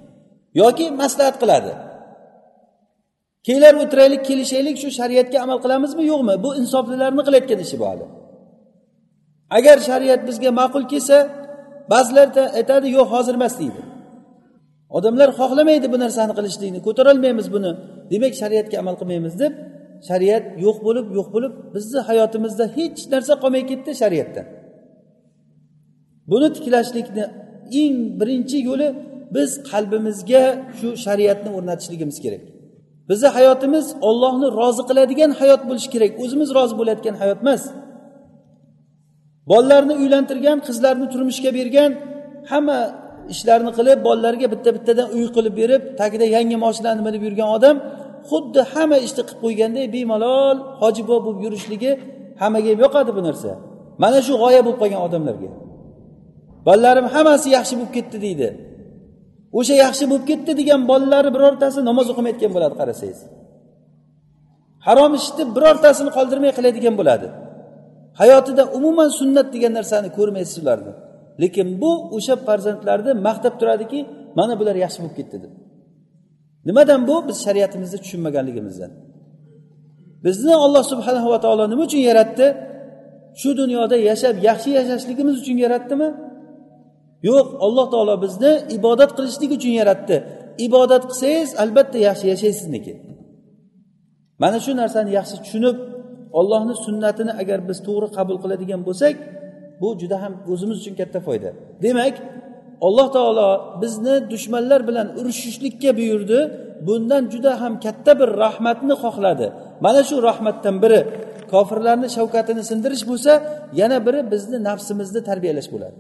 S1: yoki maslahat qiladi. Kelinglar o'tiraylik kelishaylik shu shariatga amal qilamizmi yo'qmi? Bu insoflilarni qilayotgan ishi bu hali. Agar shariat bizga ma'qul kelsa ba'zilar aytadi yo'q hozir emas deydi. Odamlar xohlamaydi bu narsani qilishlikni ko'tarolmaymiz buni. Demak shariatga amal qilmaymiz deb shariat yo'q bo'lib yo'q bo'lib bizni hayotimizda hech narsa qolmay ketdi shariatdan. Buni tiklashlikni eng birinchi yo'li biz qalbimizga shu shariatni o'rnatishligimiz kerak. Bizni hayotimiz ollohni rozi qiladigan hayot bo'lishi kerak. O'zimiz rozi bo'layotgan hayot emas. Bolalarni uylantirgan qizlarni turmushga bergan hamma ishlarni qilib bolalarga bitta bittadan uy qilib berib tagida yangi moshinani minib yurgan odam xuddi hamma ishni qilib qo'yganday bemalol hojibo bo'lib yurishligi hammaga ham yoqadi bu narsa. Mana shu g'oya bo'lib qolgan odamlarga. Bolalarim hammasi yaxshi bo'lib ketdi deydi. O'sha yaxshi bo'lib ketdi degan bolalari birortasi namoz o'qimayotgan bo'ladi qarasangiz. Harom ishni birortasini qoldirmay qiladigan bo'ladi. Hayotida umuman sunnat degan narsani ko'rmaysiz ularni. Lekin bu o'sha farzandlarni maqtab turadiki mana bular yaxshi bo'lib ketdi deb. Nimadan bu? Biz shariatimizni tushunmaganligimizdan. Bizni olloh subhanahu va taolo nima uchun yaratdi? Shu dunyoda yashab yaxshi yashashligimiz uchun yaratdimi yo'q alloh taolo bizni ibodat qilishlik uchun yaratdi. Ibodat qilsangiz albatta yaxshi yashaysiz lekin mana shu narsani yaxshi tushunib ollohni sunnatini agar biz to'g'ri qabul qiladigan bo'lsak bu juda ham o'zimiz uchun katta foyda. Demak alloh taolo bizni dushmanlar bilan urushishlikka buyurdi. Bundan juda ham katta bir rahmatni xohladi. Mana shu rahmatdan biri kofirlarni shavkatini sindirish bo'lsa yana biri bizni nafsimizni tarbiyalash bo'ladi.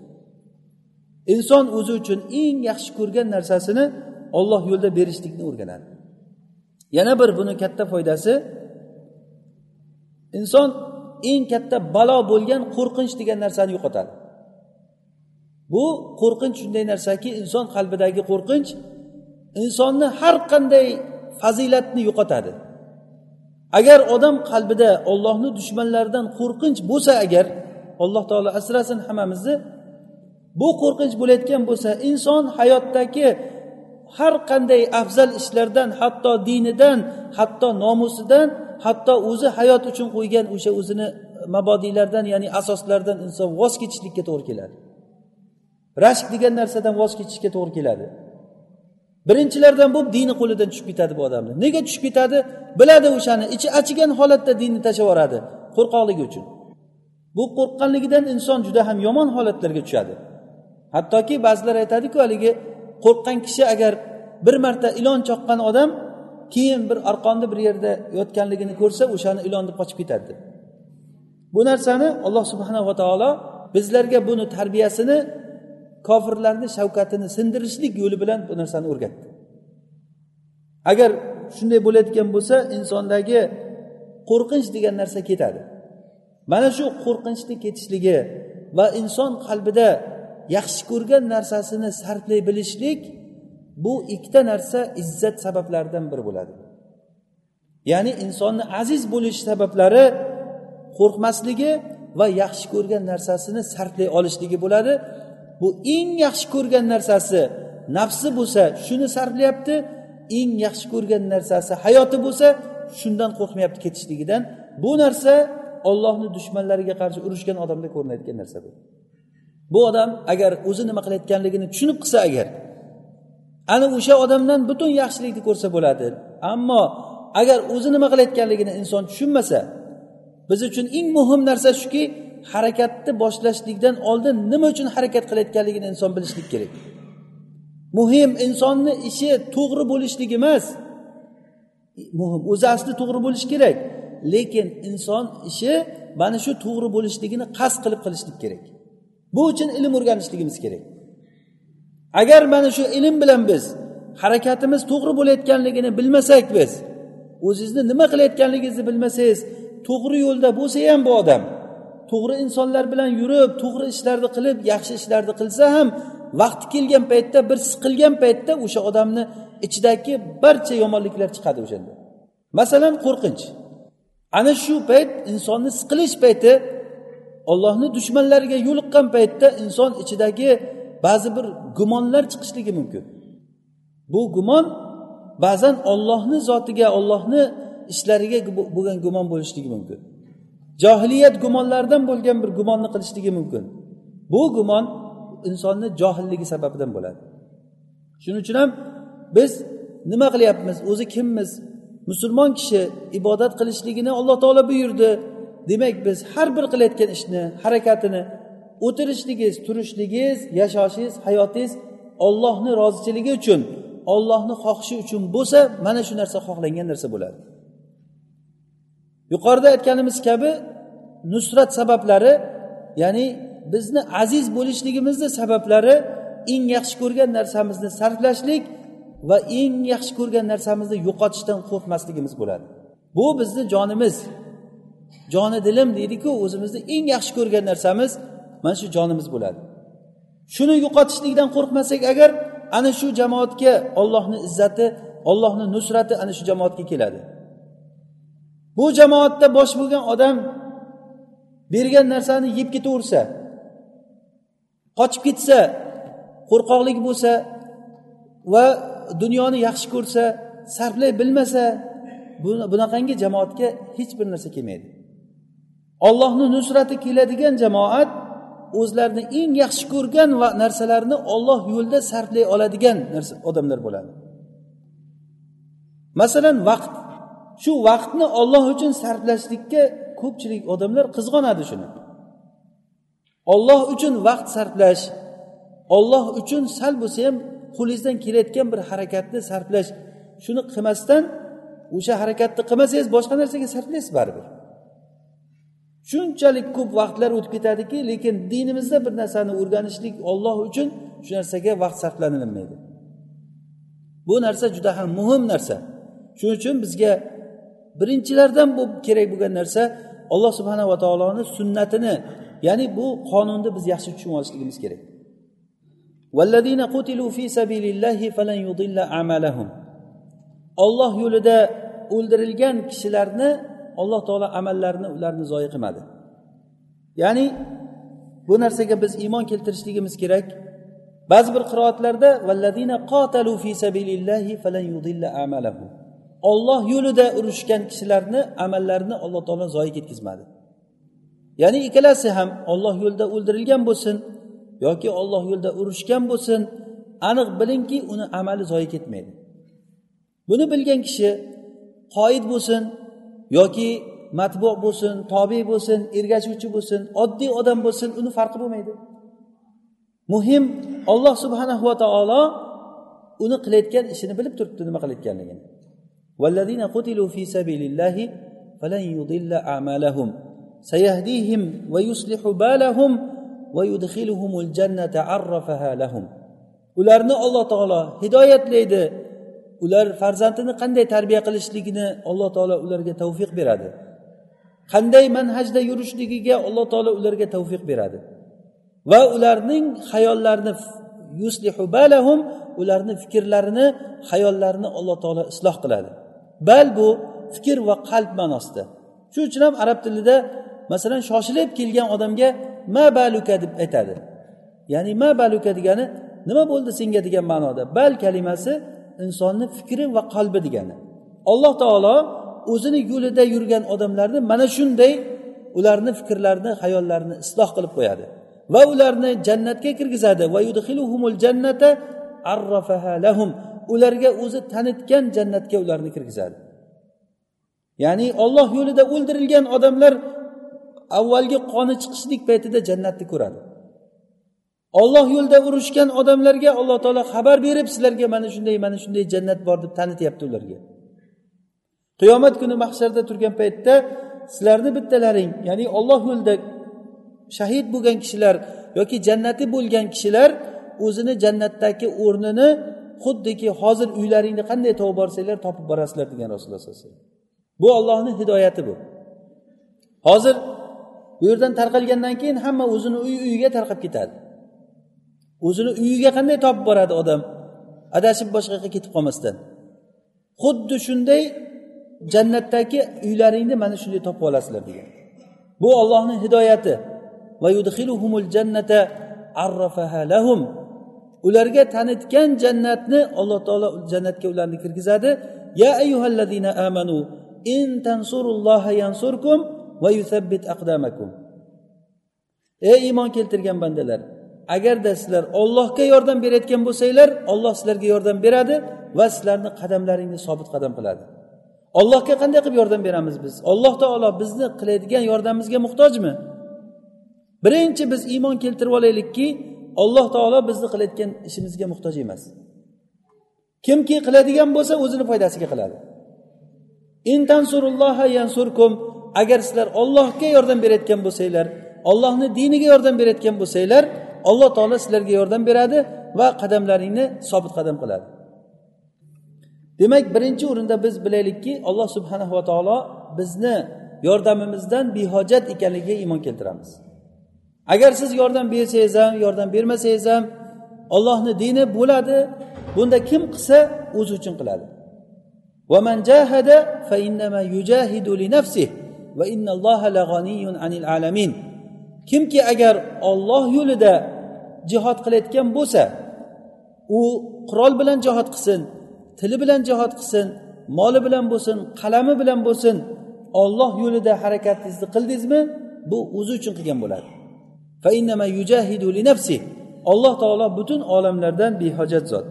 S1: Inson o'zi uchun eng yaxshi ko'rgan narsasini olloh yo'lida berishlikni o'rganadi. Yana bir buni katta foydasi inson eng katta balo bo'lgan qo'rqinch degan narsani yo'qotadi. Bu qo'rqinch shunday narsaki inson qalbidagi qo'rqinch insonni har qanday fazilatni yo'qotadi. Agar odam qalbida ollohni dushmanlaridan qo'rqinch bo'lsa agar alloh taolo asrasin hammamizni bu qo'rqinch bo'layotgan bo'lsa inson hayotdagi har qanday afzal ishlardan hatto dinidan hatto nomusidan hatto o'zi hayot uchun qo'ygan o'sha o'zini mabodiylardan ya'ni asoslardan inson voz kechishlikka to'g'ri keladi. Rashk degan narsadan voz kechishga to'g'ri keladi. Birinchilardan bo'lib dini qo'lidan tushib ketadi bu odamni nega tushib ketadi? Biladi o'shani ichi achigan holatda dinni tashlab yuboradi qo'rqoqligi uchun. Bu qo'rqqanligidan inson juda ham yomon holatlarga tushadi. Hattoki ba'zilar aytadiku haligi qo'rqqan kishi agar bir marta ilon choqqan odam keyin bir arqonni bir yerda yotganligini ko'rsa o'shani ilon deb qochib ketadi bu narsani alloh subhanava taolo bizlarga buni tarbiyasini kofirlarni shavkatini sindirishlik yo'li bilan bu narsani o'rgatdi. Agar shunday bo'layotgan bo'lsa insondagi qo'rqinch degan narsa ketadi. Mana shu qo'rqinchni ketishligi va inson qalbida yaxshi ko'rgan narsasini sarflay bilishlik bu ikkita narsa izzat sabablaridan biri bo'ladi. Ya'ni insonni aziz bo'lish sabablari qo'rqmasligi va yaxshi ko'rgan narsasini sarflay olishligi bo'ladi. Bu eng yaxshi ko'rgan narsasi nafsi bo'lsa shuni sarflayapti eng yaxshi ko'rgan narsasi hayoti bo'lsa shundan qo'rqmayapti ketishligidan. Bu narsa ollohni dushmanlariga qarshi urushgan odamda ko'rinayotgan narsa bu bu odam agar o'zi nima qilayotganligini tushunib qilsa agar ana o'sha odamdan butun yaxshilikni ko'rsa bo'ladi. Ammo agar o'zi nima qilayotganligini inson tushunmasa biz uchun eng muhim narsa shuki harakatni boshlashlikdan oldin nima uchun harakat qilayotganligini inson bilishlik kerak. Muhim insonni ishi to'g'ri bo'lishligi emas. Muhim o'zi asli to'g'ri bo'lishi kerak. Lekin inson ishi mana shu to'g'ri bo'lishligini qasd qilib qilishlik kerak. Bu uchun ilm o'rganishligimiz kerak. Agar mana shu ilm bilan biz harakatimiz to'g'ri bo'layotganligini bilmasak biz o'zingizni nima qilayotganligingizni bilmasangiz to'g'ri yo'lda bo'lsa ham bu odam to'g'ri insonlar bilan yurib to'g'ri ishlarni qilib yaxshi ishlarni qilsa ham vaqti kelgan paytda bir siqilgan paytda o'sha odamni ichidagi barcha yomonliklar chiqadi o'shanda. Masalan qo'rqinch. Ana shu payt insonni siqilish payti ollohni dushmanlariga yo'liqqan paytda inson ichidagi ba'zi bir gumonlar chiqishligi mumkin. Bu gumon ba'zan ollohni zotiga ollohni ishlariga bo'lgan gumon bo'lishligi mumkin. Johiliyat gumonlaridan bo'lgan bir gumonni qilishligi mumkin. Bu gumon insonni johilligi sababidan bo'ladi. Shuning uchun ham biz nima qilyapmiz? O'zi kimmiz? Musulmon kishi ibodat qilishligini alloh taolo buyurdi. Demak biz har bir qilayotgan ishni harakatini o'tirishligingiz turishligiz yashashingiz hayotingiz ollohni rozichiligi uchun ollohni xohishi uchun bo'lsa mana shu narsa xohlangan narsa bo'ladi. Yuqorida aytganimiz kabi nusrat sabablari ya'ni bizni aziz bo'lishligimizni sabablari eng yaxshi ko'rgan narsamizni sarflashlik va eng yaxshi ko'rgan narsamizni yo'qotishdan qo'rqmasligimiz bo'ladi. Bu bizni jonimiz. Joni dilim deydiku o'zimizni eng yaxshi ko'rgan narsamiz mana shu jonimiz bo'ladi. Shuni yo'qotishlikdan qo'rqmasak agar ana shu jamoatga ollohni izzati ollohni nusrati ana shu jamoatga keladi. Bu jamoatda bosh bo'lgan odam bergan narsani yeb ketaversa qochib ketsa qo'rqoqlik bo'lsa va dunyoni yaxshi ko'rsa sarflay bilmasa bunaqangi jamoatga hech bir narsa kelmaydi. Ollohni nusrati keladigan jamoat o'zlarini eng yaxshi ko'rgan va narsalarini olloh yo'lida sarflay oladigan narsa odamlar bo'ladi. Masalan vaqt. Shu vaqtni olloh uchun sarflashlikka ko'pchilik odamlar qizg'onadi shuni. Olloh uchun vaqt sarflash olloh uchun sal bo'lsa ham qo'lingizdan kelayotgan bir harakatni sarflash shuni qilmasdan o'sha harakatni qilmasangiz boshqa narsaga sarflaysiz baribir. Shunchalik ko'p vaqtlar o'tib ketadiki lekin dinimizda bir narsani o'rganishlik olloh uchun shu narsaga vaqt sarflanilmaydi bu narsa juda ham muhim narsa. Shuning uchun bizga birinchilardan bu kerak bo'lgan narsa alloh subhanava taoloni sunnatini ya'ni bu qonunni biz yaxshi tushunib olishligimiz kerak olloh yo'lida o'ldirilgan kishilarni alloh taolo amallarini ularni zoyi qilmadi. Ya'ni bu narsaga biz iymon keltirishligimiz kerak. Ba'zi bir qiroatlarda olloh yo'lida urushgan kishilarni amallarini alloh taolo zoyi ketkazmadi. Ya'ni ikkalasi ham olloh yo'lida o'ldirilgan bo'lsin yoki olloh yo'lida urushgan bo'lsin aniq bilingki uni amali zoyi ketmaydi. Buni bilgan kishi qoid bo'lsin yoki matbu bo'lsin tobe bo'lsin ergashuvchi bo'lsin oddiy odam bo'lsin uni farqi bo'lmaydi. Muhim olloh subhanahu va taolo uni qilayotgan ishini bilib turibdi nima qilayotganligini. Ularni alloh taolo hidoyatlaydi ular farzandini qanday tarbiya qilishligini alloh taolo ularga tavfiq beradi. Qanday manhajda yurishligiga alloh taolo ularga tavfiq beradi. Va ularning hayollarini yuslihu balahum ularni fikrlarini hayollarini alloh taolo isloh qiladi. Bal bu fikr va qalb ma'nosida. Shuning uchun ham arab tilida masalan shoshilib kelgan odamga ma baluka deb aytadi. Ya'ni ma baluka degani nima bo'ldi senga degan ma'noda. Bal kalimasi insonni fikri va qalbi degani. Alloh taolo o'zini yo'lida yurgan odamlarni mana shunday ularni fikrlarini hayollarini isloh qilib qo'yadi va ularni jannatga kirgizadi. Va yudxiluhumul jannata arrafaha lahum. Ularga o'zi tanitgan jannatga ularni kirgizadi. Ya'ni olloh yo'lida o'ldirilgan odamlar avvalgi qoni chiqishlik paytida jannatni ko'radi. Olloh yo'lida urushgan odamlarga alloh taolo xabar berib sizlarga mana shunday mana shunday jannat bor deb tanityapti ularga. Qiyomat kuni mahsharda turgan paytda sizlarni bittalaring ya'ni olloh yo'lida shahid bo'lgan kishilar yoki jannati bo'lgan kishilar o'zini jannatdagi o'rnini xuddiki hozir uylaringni qanday topib borsanglar topib borasizlar degan rasululloh sallallohu alayhi vasallam. Bu ollohni hidoyati bu. Hozir bu yerdan tarqalgandan keyin hamma o'zini uy uyiga tarqab ketadi. O'zini uyiga qanday topib boradi odam? Adashib boshqa yoqqa ketib qolmasdan. Xuddi shunday jannatdagi uylaringni mana shunday topib olasizlar degan. Bu ollohni hidoyati. Va jannata ularga tanitgan jannatni alloh taolo jannatga ularni kirgizadi. Ya ayyuhallazina amanu in tansurulloha yansurkum va yuthabbit aqdamakum. Ey iymon keltirgan bandalar agarda sizlar ollohga yordam berayotgan bo'lsanglar olloh sizlarga yordam beradi va sizlarni qadamlaringni sobit qadam qiladi. Ollohga qanday qilib yordam beramiz biz? Alloh taolo bizni qiladigan yordamimizga muhtojmi? Birinchi biz iymon keltirib olaylikki alloh taolo bizni qilayotgan ishimizga muhtoj emas. Kimki qiladigan bo'lsa o'zini foydasiga qiladi. Yansurkum agar sizlar ollohga yordam berayotgan bo'lsanglar ollohni diniga yordam berayotgan bo'lsanglar alloh taolo sizlarga yordam beradi va qadamlaringni sobit qadam qiladi. Demak birinchi o'rinda biz bilaylikki alloh subhanahu va taolo bizni yordamimizdan behojat ekanligiga iymon keltiramiz. Agar siz yordam bersangiz ham yordam bermasangiz ham ollohni dini bo'ladi bunda kim qilsa o'zi uchun qiladi. Kimki agar olloh yo'lida jihod qilayotgan bo'lsa u qurol bilan jihod qilsin tili bilan jihod qilsin moli bilan bo'lsin qalami bilan bo'lsin olloh yo'lida harakatingizni qildingizmi bu o'zi uchun qilgan bo'ladi. Alloh taolo butun olamlardan behojat zot.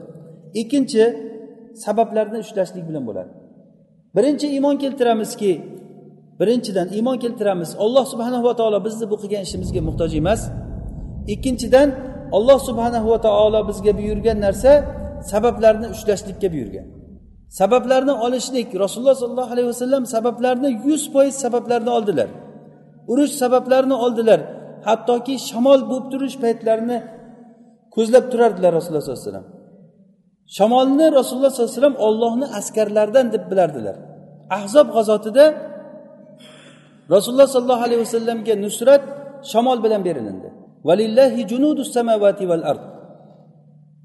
S1: Ikkinchi sabablarni ushlashlik bilan bo'ladi. Birinchi iymon keltiramizki birinchidan iymon keltiramiz. Alloh subhanahu va taolo bizni bu qilgan ishimizga muhtoj emas. Ikkinchidan alloh subhanahu va taolo bizga buyurgan narsa sabablarni ushlashlikka buyurgan. Sabablarni olishlik rasululloh sollallohu alayhi vasallam sabablarni yuz foiz sabablarni oldilar. Urush sabablarini oldilar. Hattoki shamol bo'lib turish paytlarini ko'zlab turardilar rasululloh sollallohu alayhi vasallam. Shamolni rasululloh sollallohu alayhi vasallam ollohni askarlaridan deb bilardilar. Ahzob g'azotida rasululloh sollallohu alayhi vasallamga nusrat shamol bilan berilindi. Valillahi junudus samavati val ard.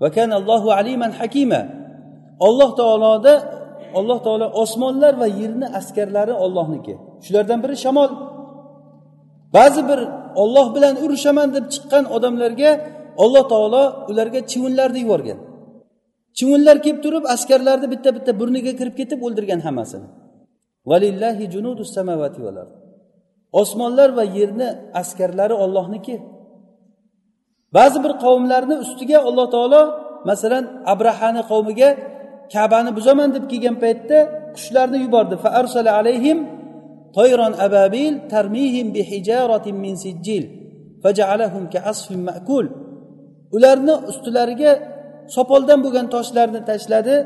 S1: Va kanallohu aliman hakima. Alloh taoloda alloh taolo osmonlar va yerni askarlari ollohniki shulardan biri shamol. Ba'zi bir olloh bilan urushaman deb chiqqan odamlarga alloh taolo ularga chivinlarni yuborgan. Chivinlar kelib turib askarlarni bitta bitta burniga kirib ketib o'ldirgan hammasini. Valillahi junudus samavati val ard. osmonlar va yerni askarlari ollohniki ba'zi bir qavmlarni ustiga alloh taolo masalan abrahani qavmiga kabani buzaman deb kelgan paytda qushlarni yubordi. Fa arsala alayhim toyron ababil tarmihim bi hijaratin min sijjil fajalahum ma'kul. Ularni ustilariga sopoldan bo'lgan toshlarni tashladi.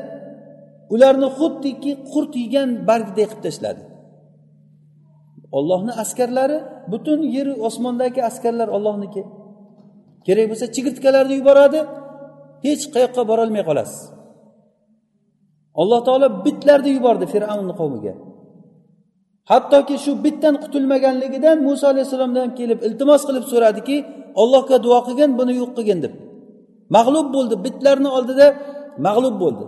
S1: Ularni xuddiki qurt yegan bargdek qilib tashladi. Ollohni askarlari butun yer osmondagi askarlar ollohniki kerak bo'lsa chigirtkalarni yuboradi hech qayoqqa borolmay qolasiz. Alloh taolo bitlarni yubordi fir'avnni qavmiga. Hattoki shu bitdan qutulmaganligidan muso alayhissalomdan kelib iltimos qilib so'radiki ollohga duo qilgin buni yo'q qilgin deb. Mag'lub bo'ldi bitlarni oldida mag'lub bo'ldi.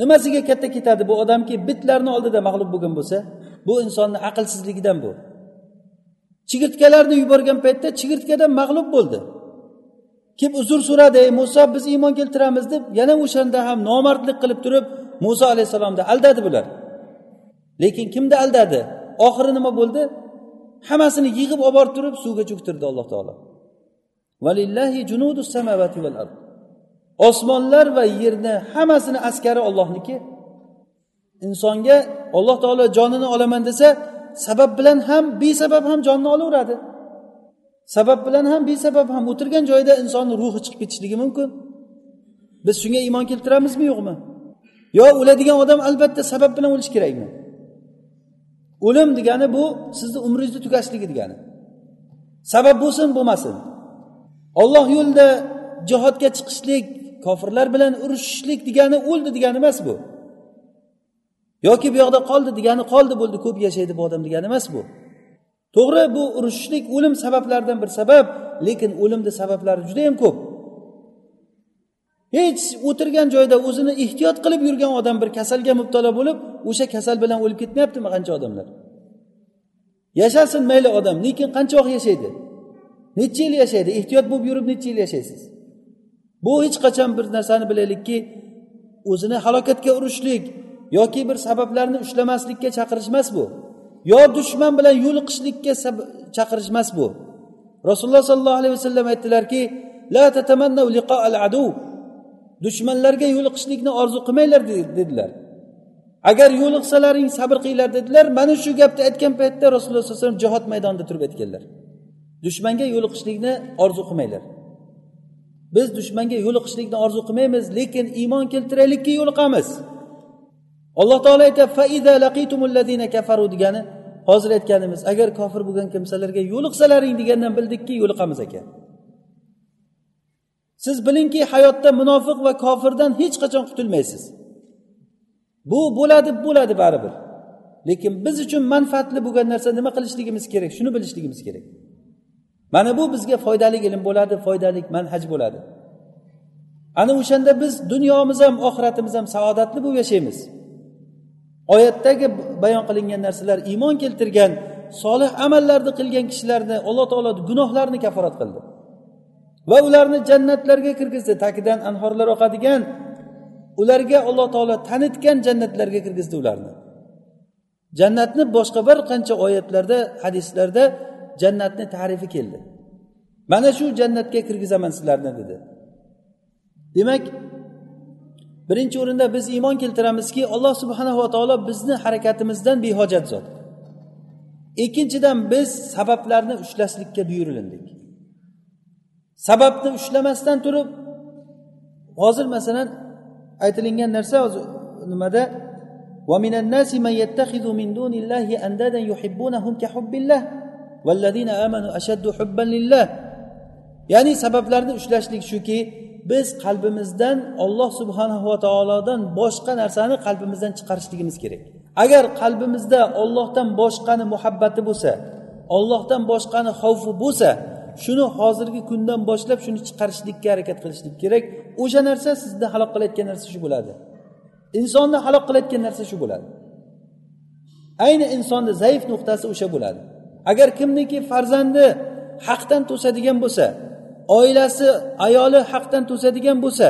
S1: Nimasiga katta ketadi bu odamki bitlarni oldida mag'lub bo'lgan bo'lsa? Bu insonni aqlsizligidan bu. Chigirtkalarni yuborgan paytda chigirtkadan mag'lub bo'ldi. Kelib uzr so'radi ey muso biz iymon keltiramiz deb yana o'shanda ham nomardlik qilib turib muso alayhissalomni aldadi bular. Lekin kimni aldadi? Oxiri nima bo'ldi? Hammasini yig'ib olib borib turib suvga cho'ktirdi alloh taolo. Valillahi junudu samavati val ard. Osmonlar va yerni hammasini askari ollohniki insonga alloh taolo jonini olaman desa sabab bilan ham besabab ham jonni olaveradi. Sabab bilan ham besabab ham o'tirgan joyida insonni ruhi chiqib ketishligi mumkin. Biz shunga iymon keltiramizmi yo'qmi? Yo o'ladigan odam albatta sabab bilan o'lishi kerakmi? O'lim degani bu sizni umringizni tugashligi degani. Sabab bo'lsin bo'lmasin. Olloh yo'lida jihodga chiqishlik kofirlar bilan urushishlik degani o'ldi degani emas bu. Yoki bu yoqda qoldi degani qoldi bo'ldi ko'p yashaydi bu odam degani emas bu. To'g'ri bu urushishlik o'lim sabablaridan bir sabab lekin o'limni sabablari juda yam ko'p. Hech o'tirgan joyda o'zini ehtiyot qilib yurgan odam bir kasalga mubtalo bo'lib o'sha kasal bilan o'lib ketmayaptimi qancha odamlar? Yashasin mayli odam lekin qancha vaqt yashaydi? Necha yil yashaydi? Ehtiyot bo'lib yurib necha yil yashaysiz? Bu hech qachon bir narsani bilaylikki o'zini halokatga urishlik yoki bir sabablarni ushlamaslikka chaqirish emas bu. Yo dushman bilan yo'liqishlikka chaqirish emas bu. Rasululloh sollallohu alayhi vasallam aytdilarki la liqa al adu. Dushmanlarga yo'liqishlikni orzu qilmanglar dedilar. Agar yo'liqsalaring sabr qilinglar dedilar. Mana shu gapni aytgan paytda rasululloh sallallohu alayhi vasallam jihod maydonida turib aytganlar. Dushmanga yo'liqishlikni orzu qilmanglar. Biz dushmanga yo'liqishlikni orzu qilmaymiz lekin iymon keltiraylikki yo'liqamiz. Alloh taolo aytyapti kafaru degani hozir aytganimiz agar kofir bo'lgan kimsalarga yo'liqsalaring degandan bildikki yo'liqamiz ekan. Siz bilingki hayotda munofiq va kofirdan hech qachon qutulmaysiz. Bu bo'ladi bo'ladi baribir. Lekin biz uchun manfaatli bo'lgan narsa nima qilishligimiz kerak? Shuni bilishligimiz kerak. Mana bu bizga foydali ilm bo'ladi foydali manhaj bo'ladi. Ana o'shanda biz dunyomiz ham oxiratimiz ham saodatli bo'lib yashaymiz. Oyatdagi bayon qilingan narsalar iymon keltirgan solih amallarni qilgan kishilarni alloh taolo gunohlarini kaforat qildi. Va ularni jannatlarga kirgizdi tagidan anhorlar oqadigan ularga alloh taolo tanitgan jannatlarga kirgizdi ularni. Jannatni boshqa bir qancha oyatlarda hadislarda jannatni tarifi keldi. Mana shu jannatga kirgizaman sizlarni dedi. Demak birinchi o'rinda biz iymon keltiramizki alloh subhanava taolo bizni harakatimizdan behojat zot. Ikkinchidan biz sabablarni ushlaslikka buyurilindik sababni ushlamasdan turib hozir masalan aytilingan narsa nimada? Ya'ni sabablarni ushlashlik shuki biz qalbimizdan olloh subhanahu va taolodan boshqa narsani qalbimizdan chiqarishligimiz kerak. Agar qalbimizda ollohdan boshqani muhabbati bo'lsa ollohdan boshqani xavfi bo'lsa shuni hozirgi kundan boshlab shuni chiqarishlikka harakat qilishlik kerak. O'sha narsa sizni halok qilayotgan narsa shu bo'ladi. Insonni halok qilayotgan narsa shu bo'ladi. Ayni insonni zaif nuqtasi o'sha bo'ladi. Agar kimniki farzandi haqdan to'sadigan bo'lsa oilasi ayoli haqdan to'sadigan bo'lsa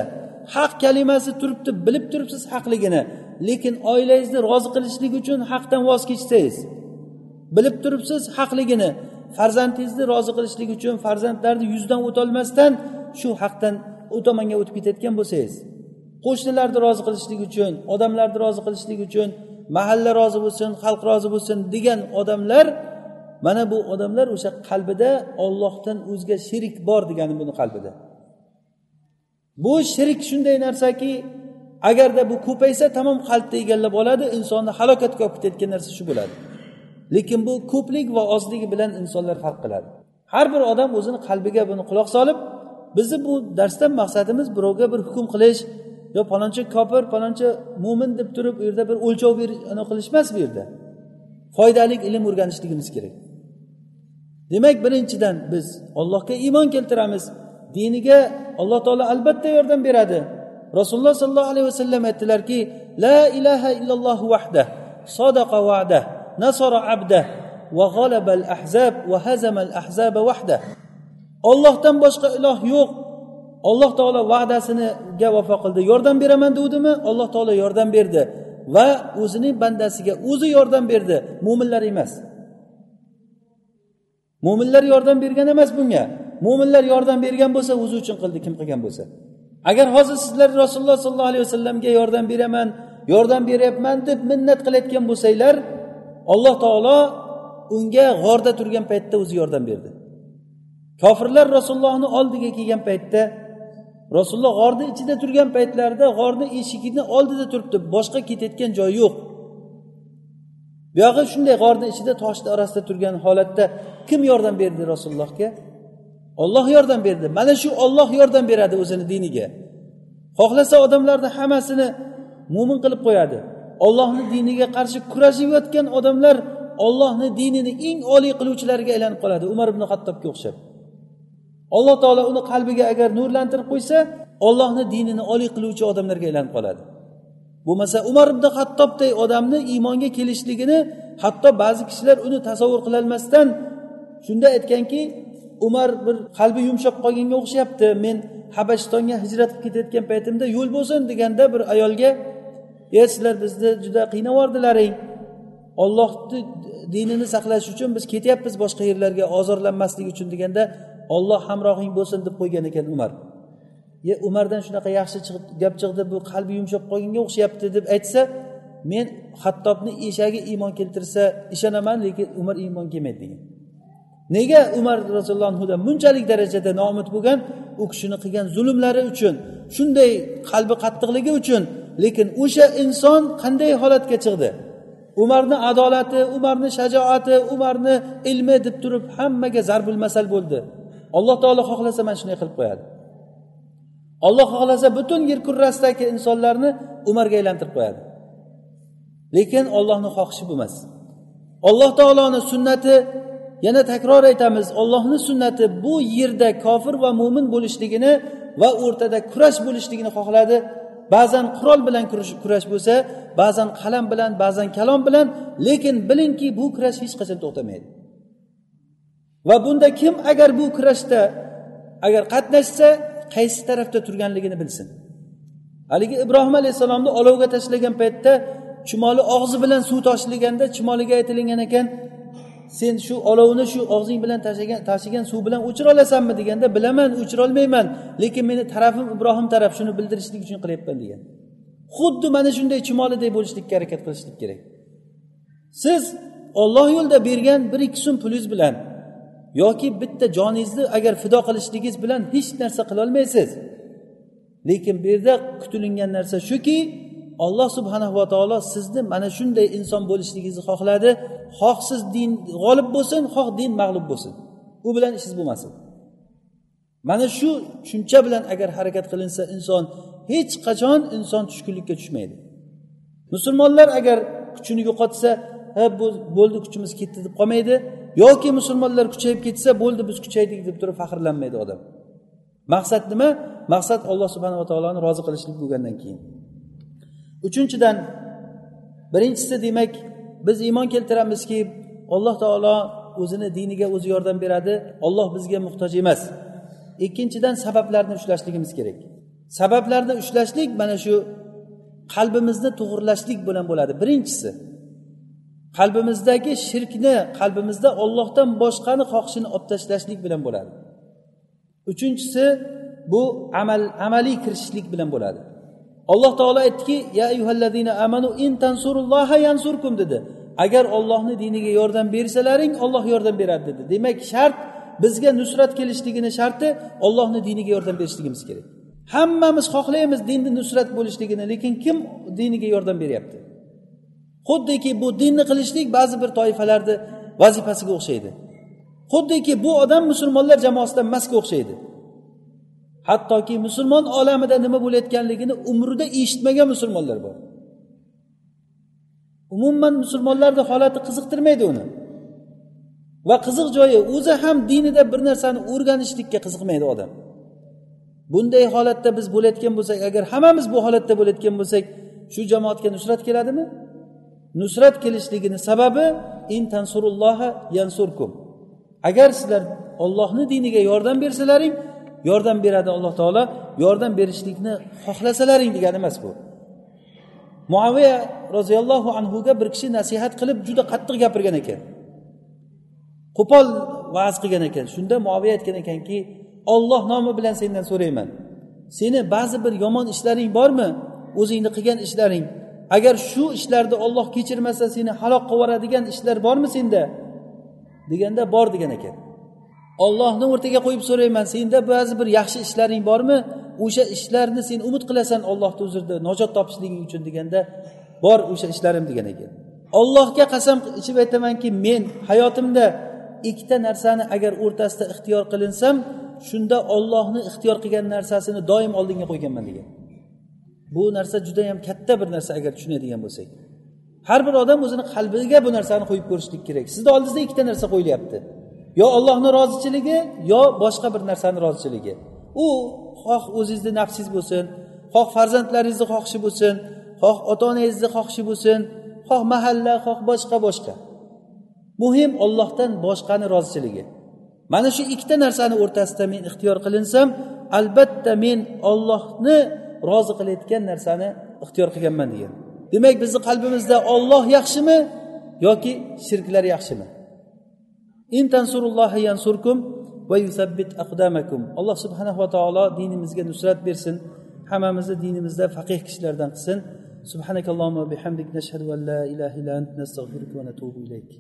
S1: haq kalimasi turibdi bilib turibsiz haqligini lekin oilangizni rozi qilishlik uchun haqdan voz kechsangiz bilib turibsiz haqligini farzandingizni rozi qilishlik uchun farzandlarni yuzdan o'tolmasdan shu haqdan u tomonga o'tib ketayotgan bo'lsangiz qo'shnilarni rozi qilishlik uchun odamlarni rozi qilishlik uchun mahalla rozi bo'lsin xalq rozi bo'lsin degan odamlar mana bu odamlar o'sha qalbida ollohdan o'zga sherik bor degani buni qalbida. Bu shirik shunday narsaki agarda bu ko'paysa tamom qalbni egallab oladi insonni halokatga olib ketayotgan narsa shu bo'ladi. Lekin bu ko'plik va ozligi bilan insonlar farq qiladi. Har bir odam o'zini qalbiga buni quloq solib bizni bu darsdan maqsadimiz birovga bir hukm qilish yo palonchi kofir palonchi mo'min deb turib u yerda bir o'lchov qilish emas bu yerda. Foydali ilm o'rganishligimiz kerak. Demak birinchidan biz ollohga iymon keltiramiz. Diniga alloh taolo albatta yordam beradi. Rasululloh sollallohu alayhi vasallam aytdilarki la ilaha illalloh vahda sadaqa vada nasara abdah va g'alabal ahzab va hazamal ahzaba vahda ollohdan boshqa iloh yo'q. Alloh taolo va'dasiniga vafo qildi. Yordam beraman degdimi alloh taolo yordam berdi va o'zining bandasiga o'zi yordam berdi. Mo'minlar emas. Mo'minlar yordam bergan emas bunga. Mo'minlar yordam bergan bo'lsa o'zi uchun qildi kim qilgan bo'lsa. Agar hozir sizlar rasululloh sollallohu alayhi vasallamga yordam beraman yordam beryapman deb minnat qilayotgan bo'lsanglar alloh taolo unga g'orda turgan paytda o'zi yordam berdi. Kofirlar rasulullohni oldiga kelgan paytda rasululloh g'orni ichida turgan paytlarida g'orni eshigini oldida turibdi boshqa ketayotgan joyi yo'q. Buyog'i shunday g'orni ichida toshni orasida turgan holatda kim yordam berdi rasulullohga? Olloh yordam berdi. Mana shu olloh yordam beradi o'zini diniga. Xohlasa odamlarni hammasini mo'min qilib qo'yadi. Ollohni diniga qarshi kurashayotgan odamlar ollohni dinini eng oliy qiluvchilarga aylanib qoladi. Umar ibn hattobga o'xshab. Alloh taolo uni qalbiga agar nurlantirib qo'ysa ollohni dinini oliy qiluvchi odamlarga aylanib qoladi. Bo'lmasa umar ibn hattobday odamni iymonga kelishligini hatto ba'zi kishilar uni tasavvur qilolmasdan shunda aytganki umar bir qalbi yumshab qolganga o'xshayapti men habashistonga hijrat qilib ketayotgan paytimda yo'l bo'lsin deganda bir ayolga e sizlar bizni juda qiynab yubordilaring ollohni dinini saqlash uchun biz ketyapmiz boshqa yerlarga ozorlanmaslik uchun deganda olloh hamrohing bo'lsin deb qo'ygan ekan umar. Ye umardan shunaqa yaxshi gap chiqdi bu qalbi yumshab qolganga o'xshayapti deb aytsa men hattobni eshagi iymon keltirsa ishonaman lekin umar iymon kelmaydi degan. Nega umar roziyallohu anhudan bunchalik darajada noumid bo'lgan? U kishini qilgan zulmlari uchun shunday qalbi qattiqligi uchun. Lekin o'sha inson qanday holatga chiqdi? Umarni adolati umarni shajoati umarni ilmi deb turib hammaga zarbul masal bo'ldi. Alloh taolo xohlasa mana shunday qilib qo'yadi. Olloh xohlasa butun yer kurrasidagi insonlarni umarga aylantirib qo'yadi. Lekin ollohni xohishi bu emas. Alloh taoloni sunnati yana takror aytamiz ollohni sunnati bu yerda kofir va mo'min bo'lishligini va o'rtada kurash bo'lishligini xohladi. Ba'zan qurol bilan kurash bo'lsa ba'zan qalam bilan ba'zan kalom bilan lekin bilingki bu kurash hech qachon to'xtamaydi. Va bunda kim agar bu kurashda agar qatnashsa qaysi tarafda turganligini bilsin. Haligi ibrohim alayhissalomni olovga tashlagan paytda chumoli og'zi bilan suv toshilganda chumoliga aytilingan ekan sen shu olovni shu og'zing bilan tashigan suv bilan o'chira olasanmi? deganda bilaman o'chirolmayman lekin meni tarafim ibrohim taraf shuni bildirishlik uchun qilyapman degan. Xuddi mana shunday chumoliday bo'lishlikka harakat qilishlik kerak. Siz olloh yo'lida bergan bir ikki so'm pulingiz bilan yoki bitta joningizni agar fido qilishligingiz bilan hech narsa qilolmaysiz lekin bu yerda kutilingan narsa shuki alloh subhanahu va taolo sizni mana shunday inson bo'lishligingizni xohladi. Xoh siz din g'olib bo'lsin xoh din mag'lub bo'lsin. U bilan ishingiz bo'lmasin. Mana shu tushuncha bilan agar harakat qilinsa inson hech qachon inson tushkunlikka tushmaydi. Musulmonlar agar kuchini yo'qotsa ha bo'ldi kuchimiz ketdi deb qolmaydi. Yoki musulmonlar kuchayib ketsa bo'ldi biz kuchaydik deb turib faxrlanmaydi odam. Maqsad nima? Maqsad alloh subhanava taoloni rozi qilishlik bo'lgandan keyin. Uchinchidan birinchisi demak biz iymon keltiramizki alloh taolo o'zini diniga o'zi yordam beradi olloh bizga muhtoj emas. Ikkinchidan sabablarni ushlashligimiz kerak. Sabablarni ushlashlik mana shu qalbimizni to'g'irlashlik bilan bo'ladi. Birinchisi qalbimizdagi shirkni qalbimizda ollohdan boshqani xohishini olib tashlashlik bilan bo'ladi. Uchinchisi bu amal amaliy kirishishlik bilan bo'ladi. Alloh taolo aytdiki ya ayyuhallazina amanu in tansurulloha yansurkum dedi. Agar ollohni diniga yordam bersalaring olloh yordam beradi dedi. Demak shart bizga nusrat kelishligini sharti ollohni diniga yordam berishligimiz kerak. Hammamiz xohlaymiz dinni nusrat bo'lishligini lekin kim diniga yordam beryapti? Xuddiki bu dinni qilishlik ba'zi bir toifalarni vazifasiga o'xshaydi. Xuddiki bu odam musulmonlar jamoasidan emasga o'xshaydi. Hattoki musulmon olamida nima bo'layotganligini umrida eshitmagan musulmonlar bor. Umuman musulmonlarni holati qiziqtirmaydi uni. Va qiziq joyi o'zi ham dinida bir narsani o'rganishlikka qiziqmaydi odam. Bunday holatda biz bo'layotgan bo'lsak agar hammamiz bu holatda bo'layotgan bo'lsak shu jamoatga nusrat keladimi? Nusrat kelishligini sababi in tansurulloha yansurkum. Agar sizlar ollohni diniga yordam bersalaring yordam beradi alloh taolo yordam berishlikni xohlasalaring degani emas bu. Muaviya roziyallohu anhuga bir kishi nasihat qilib juda qattiq gapirgan ekan. Qo'pol va'z qilgan ekan. Shunda muaviya aytgan ekanki olloh nomi bilan sendan so'rayman. Seni ba'zi bir yomon ishlaring bormi? O'zingni qilgan ishlaring. Agar shu ishlarni olloh kechirmasa seni halok qilib yuboradigan ishlar bormi senda? Deganda bor degan ekan. Ollohni o'rtaga qo'yib so'rayman senda ba'zi bir yaxshi ishlaring bormi? O'sha ishlarni sen umid qilasan ollohni huzurida najot topishliging uchun deganda bor o'sha ishlarim degan ekan. Ollohga qasam ichib aytamanki men hayotimda ikkita narsani agar o'rtasida ixtiyor qilinsam shunda ollohni ixtiyor qilgan narsasini doim oldinga qo'yganman degan. Bu narsa juda yam katta bir narsa agar tushunadigan bo'lsak. Har bir odam o'zini qalbiga bu narsani qo'yib ko'rishlik kerak. Sizni oldingizda ikkita narsa qo'yilyapti. Yo ollohni rozichiligi yo boshqa bir narsani rozichiligi. U xoh o'zingizni nafsingiz bo'lsin xoh farzandlaringizni xohishi bo'lsin xoh ota onangizni xohishi bo'lsin xoh mahalla xoh boshqa boshqa. Muhim ollohdan boshqani rozichiligi. Mana shu ikkita narsani o'rtasida men ixtiyor qilinsam albatta men ollohni rozi qilayotgan narsani ixtiyor qilganman degan. Demak bizni qalbimizda olloh yaxshimi yoki shirklar yaxshimi? Alloh subhanava taolo dinimizga nusrat bersin. Hammamizni dinimizda faqih kishilardan qilsin. Subhanakallohu اللهم nashhadu نشهد أن لا إله إلا أنت va natubu ilayk.